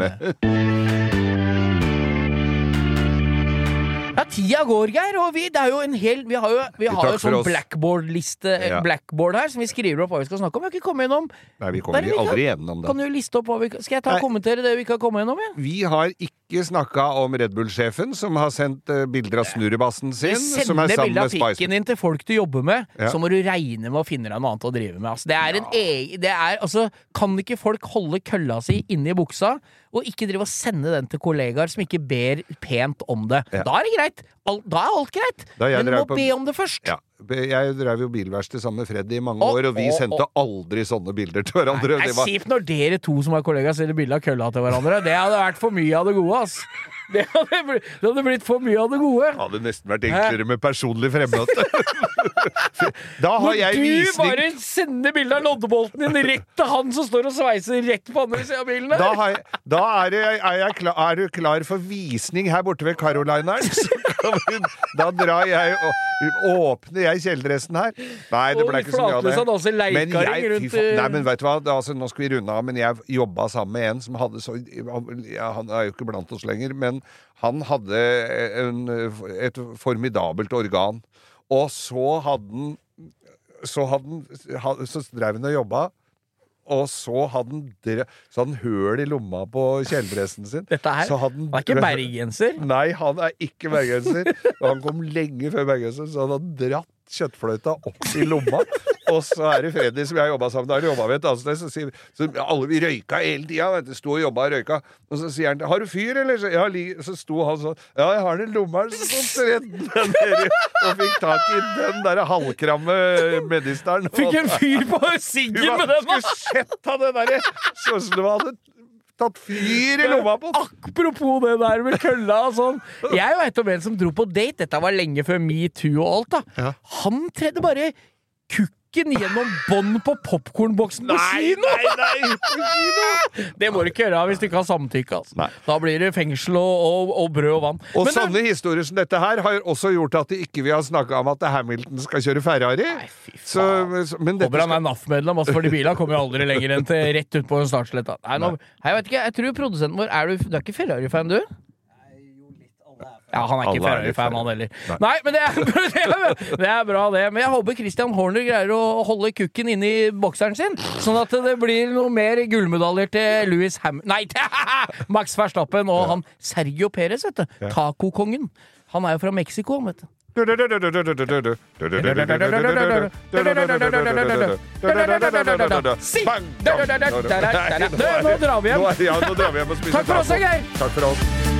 Tida går, Geir, og vi, det er jo en hel Vi har jo, vi har jo sånn blackboard-liste Ja. Blackboard her, som vi skriver opp hva vi skal snakke om. Vi har ikke kommet gjennom. Nei, vi Nei, kommer vi kan- aldri gjennom det. Kan du liste opp hva vi Skal jeg ta og kommentere det vi ikke har kommet gjennom? Ja? Vi har ikke snakka om Red Bull-sjefen, som har sendt eh, bilder av snurrebassen sin. Som er sender sammen bilde med av Spice pikken din til folk du jobber med, Ja. så må du regne med å finne deg noe annet å drive med. Altså, det er en egen det er, altså, Kan ikke folk holde kølla si inni buksa, og ikke drive og sende den til kollegaer som ikke ber pent om det? Ja. Da er det greit. Al da er alt greit. Men du må på- be om det først. Ja. Jeg drev jo bilverksted sammen med Freddy i mange år, og vi sendte aldri sånne bilder til hverandre. Det er var, kjipt når dere to som er kollegaer, sender bilde av kølla til hverandre. Det hadde vært for mye av det gode, ass. Det hadde, blitt, det hadde blitt for mye av det gode. det hadde nesten vært enklere med personlig fremmøte. da har Når jeg du visning bare sender bilde av loddebolten din rett til han som står og sveiser rett på andre sida av bilen der. da, har jeg, da er, jeg, er, jeg klar, er du klar for visning her borte ved Carolineren? Da drar jeg og åpner jeg kjeledressen her. Nei, det ble ikke så mye av det. Han Men jeg, rundt, nei, men vet du hva, altså, nå skal vi runde av, men jeg jobba sammen med en som hadde så Han er jo ikke blant oss lenger, men han hadde en, et formidabelt organ. Og så hadde han Så, hadde han, så drev han og jobba. Og så hadde han, så hadde han høl i lomma på kjeledressen sin. Dette her Så hadde han- Han er ikke bergenser. Nei, han er ikke bergenser. Og han kom lenge før bergenser, så han hadde dratt kjøttfløyta opp i lomma. Og så er det Freddy som jeg jobba sammen med, har jobba ved et annet sted, så sier så alle vi røyka hele tida. Sto og jobba og røyka. Og så sier han 'Har du fyr, eller?' Så, ja, så sto han sånn 'Ja, jeg har den i lomma', så tredde den nedi og fikk tak i den derre halvkramme medisteren. Fikk en fyr på siggen med den! skulle sett av det derre Sånn som det var tatt fyr i lomma på. Apropos det der med kølla og sånn. Jeg veit om en som dro på date. Dette var lenge før metoo og alt. da Ja. Han tredde bare kukken gjennom bånd på popkornboksen på kino! nei, nei! på kino! Det må du ikke gjøre hvis du ikke har samtykke. Altså. Da blir det fengsel og, og, og brød og vann. Og Men det- sånne historier som dette her har også gjort at de ikke vil ha snakka om at Hamilton skal kjøre Ferrari. Nei, fy faen. så, men dette Håper han er NAF-medlem, altså, fordi bilene kommer jo aldri lenger enn til rett ut på startsletta. Nei, nå, jeg vet ikke, jeg tror produsenten vår Er du, du er ikke Ferrari-fan, du? Ja, han er ikke er Ferrari-fan, han heller. Nei. Nei, men det er, det, er, bra, det. Men jeg håper Christian Horner greier å holde kukken inni bokseren sin, sånn at det blir noe mer gullmedaljer til Louis Ham... Nei, til Max Verstappen og han Sergio Perez, vet du. Tacokongen. Han er jo fra Mexico, vet du. Si! Nå drar vi hjem. Takk for oss. Geir. Takk for oss.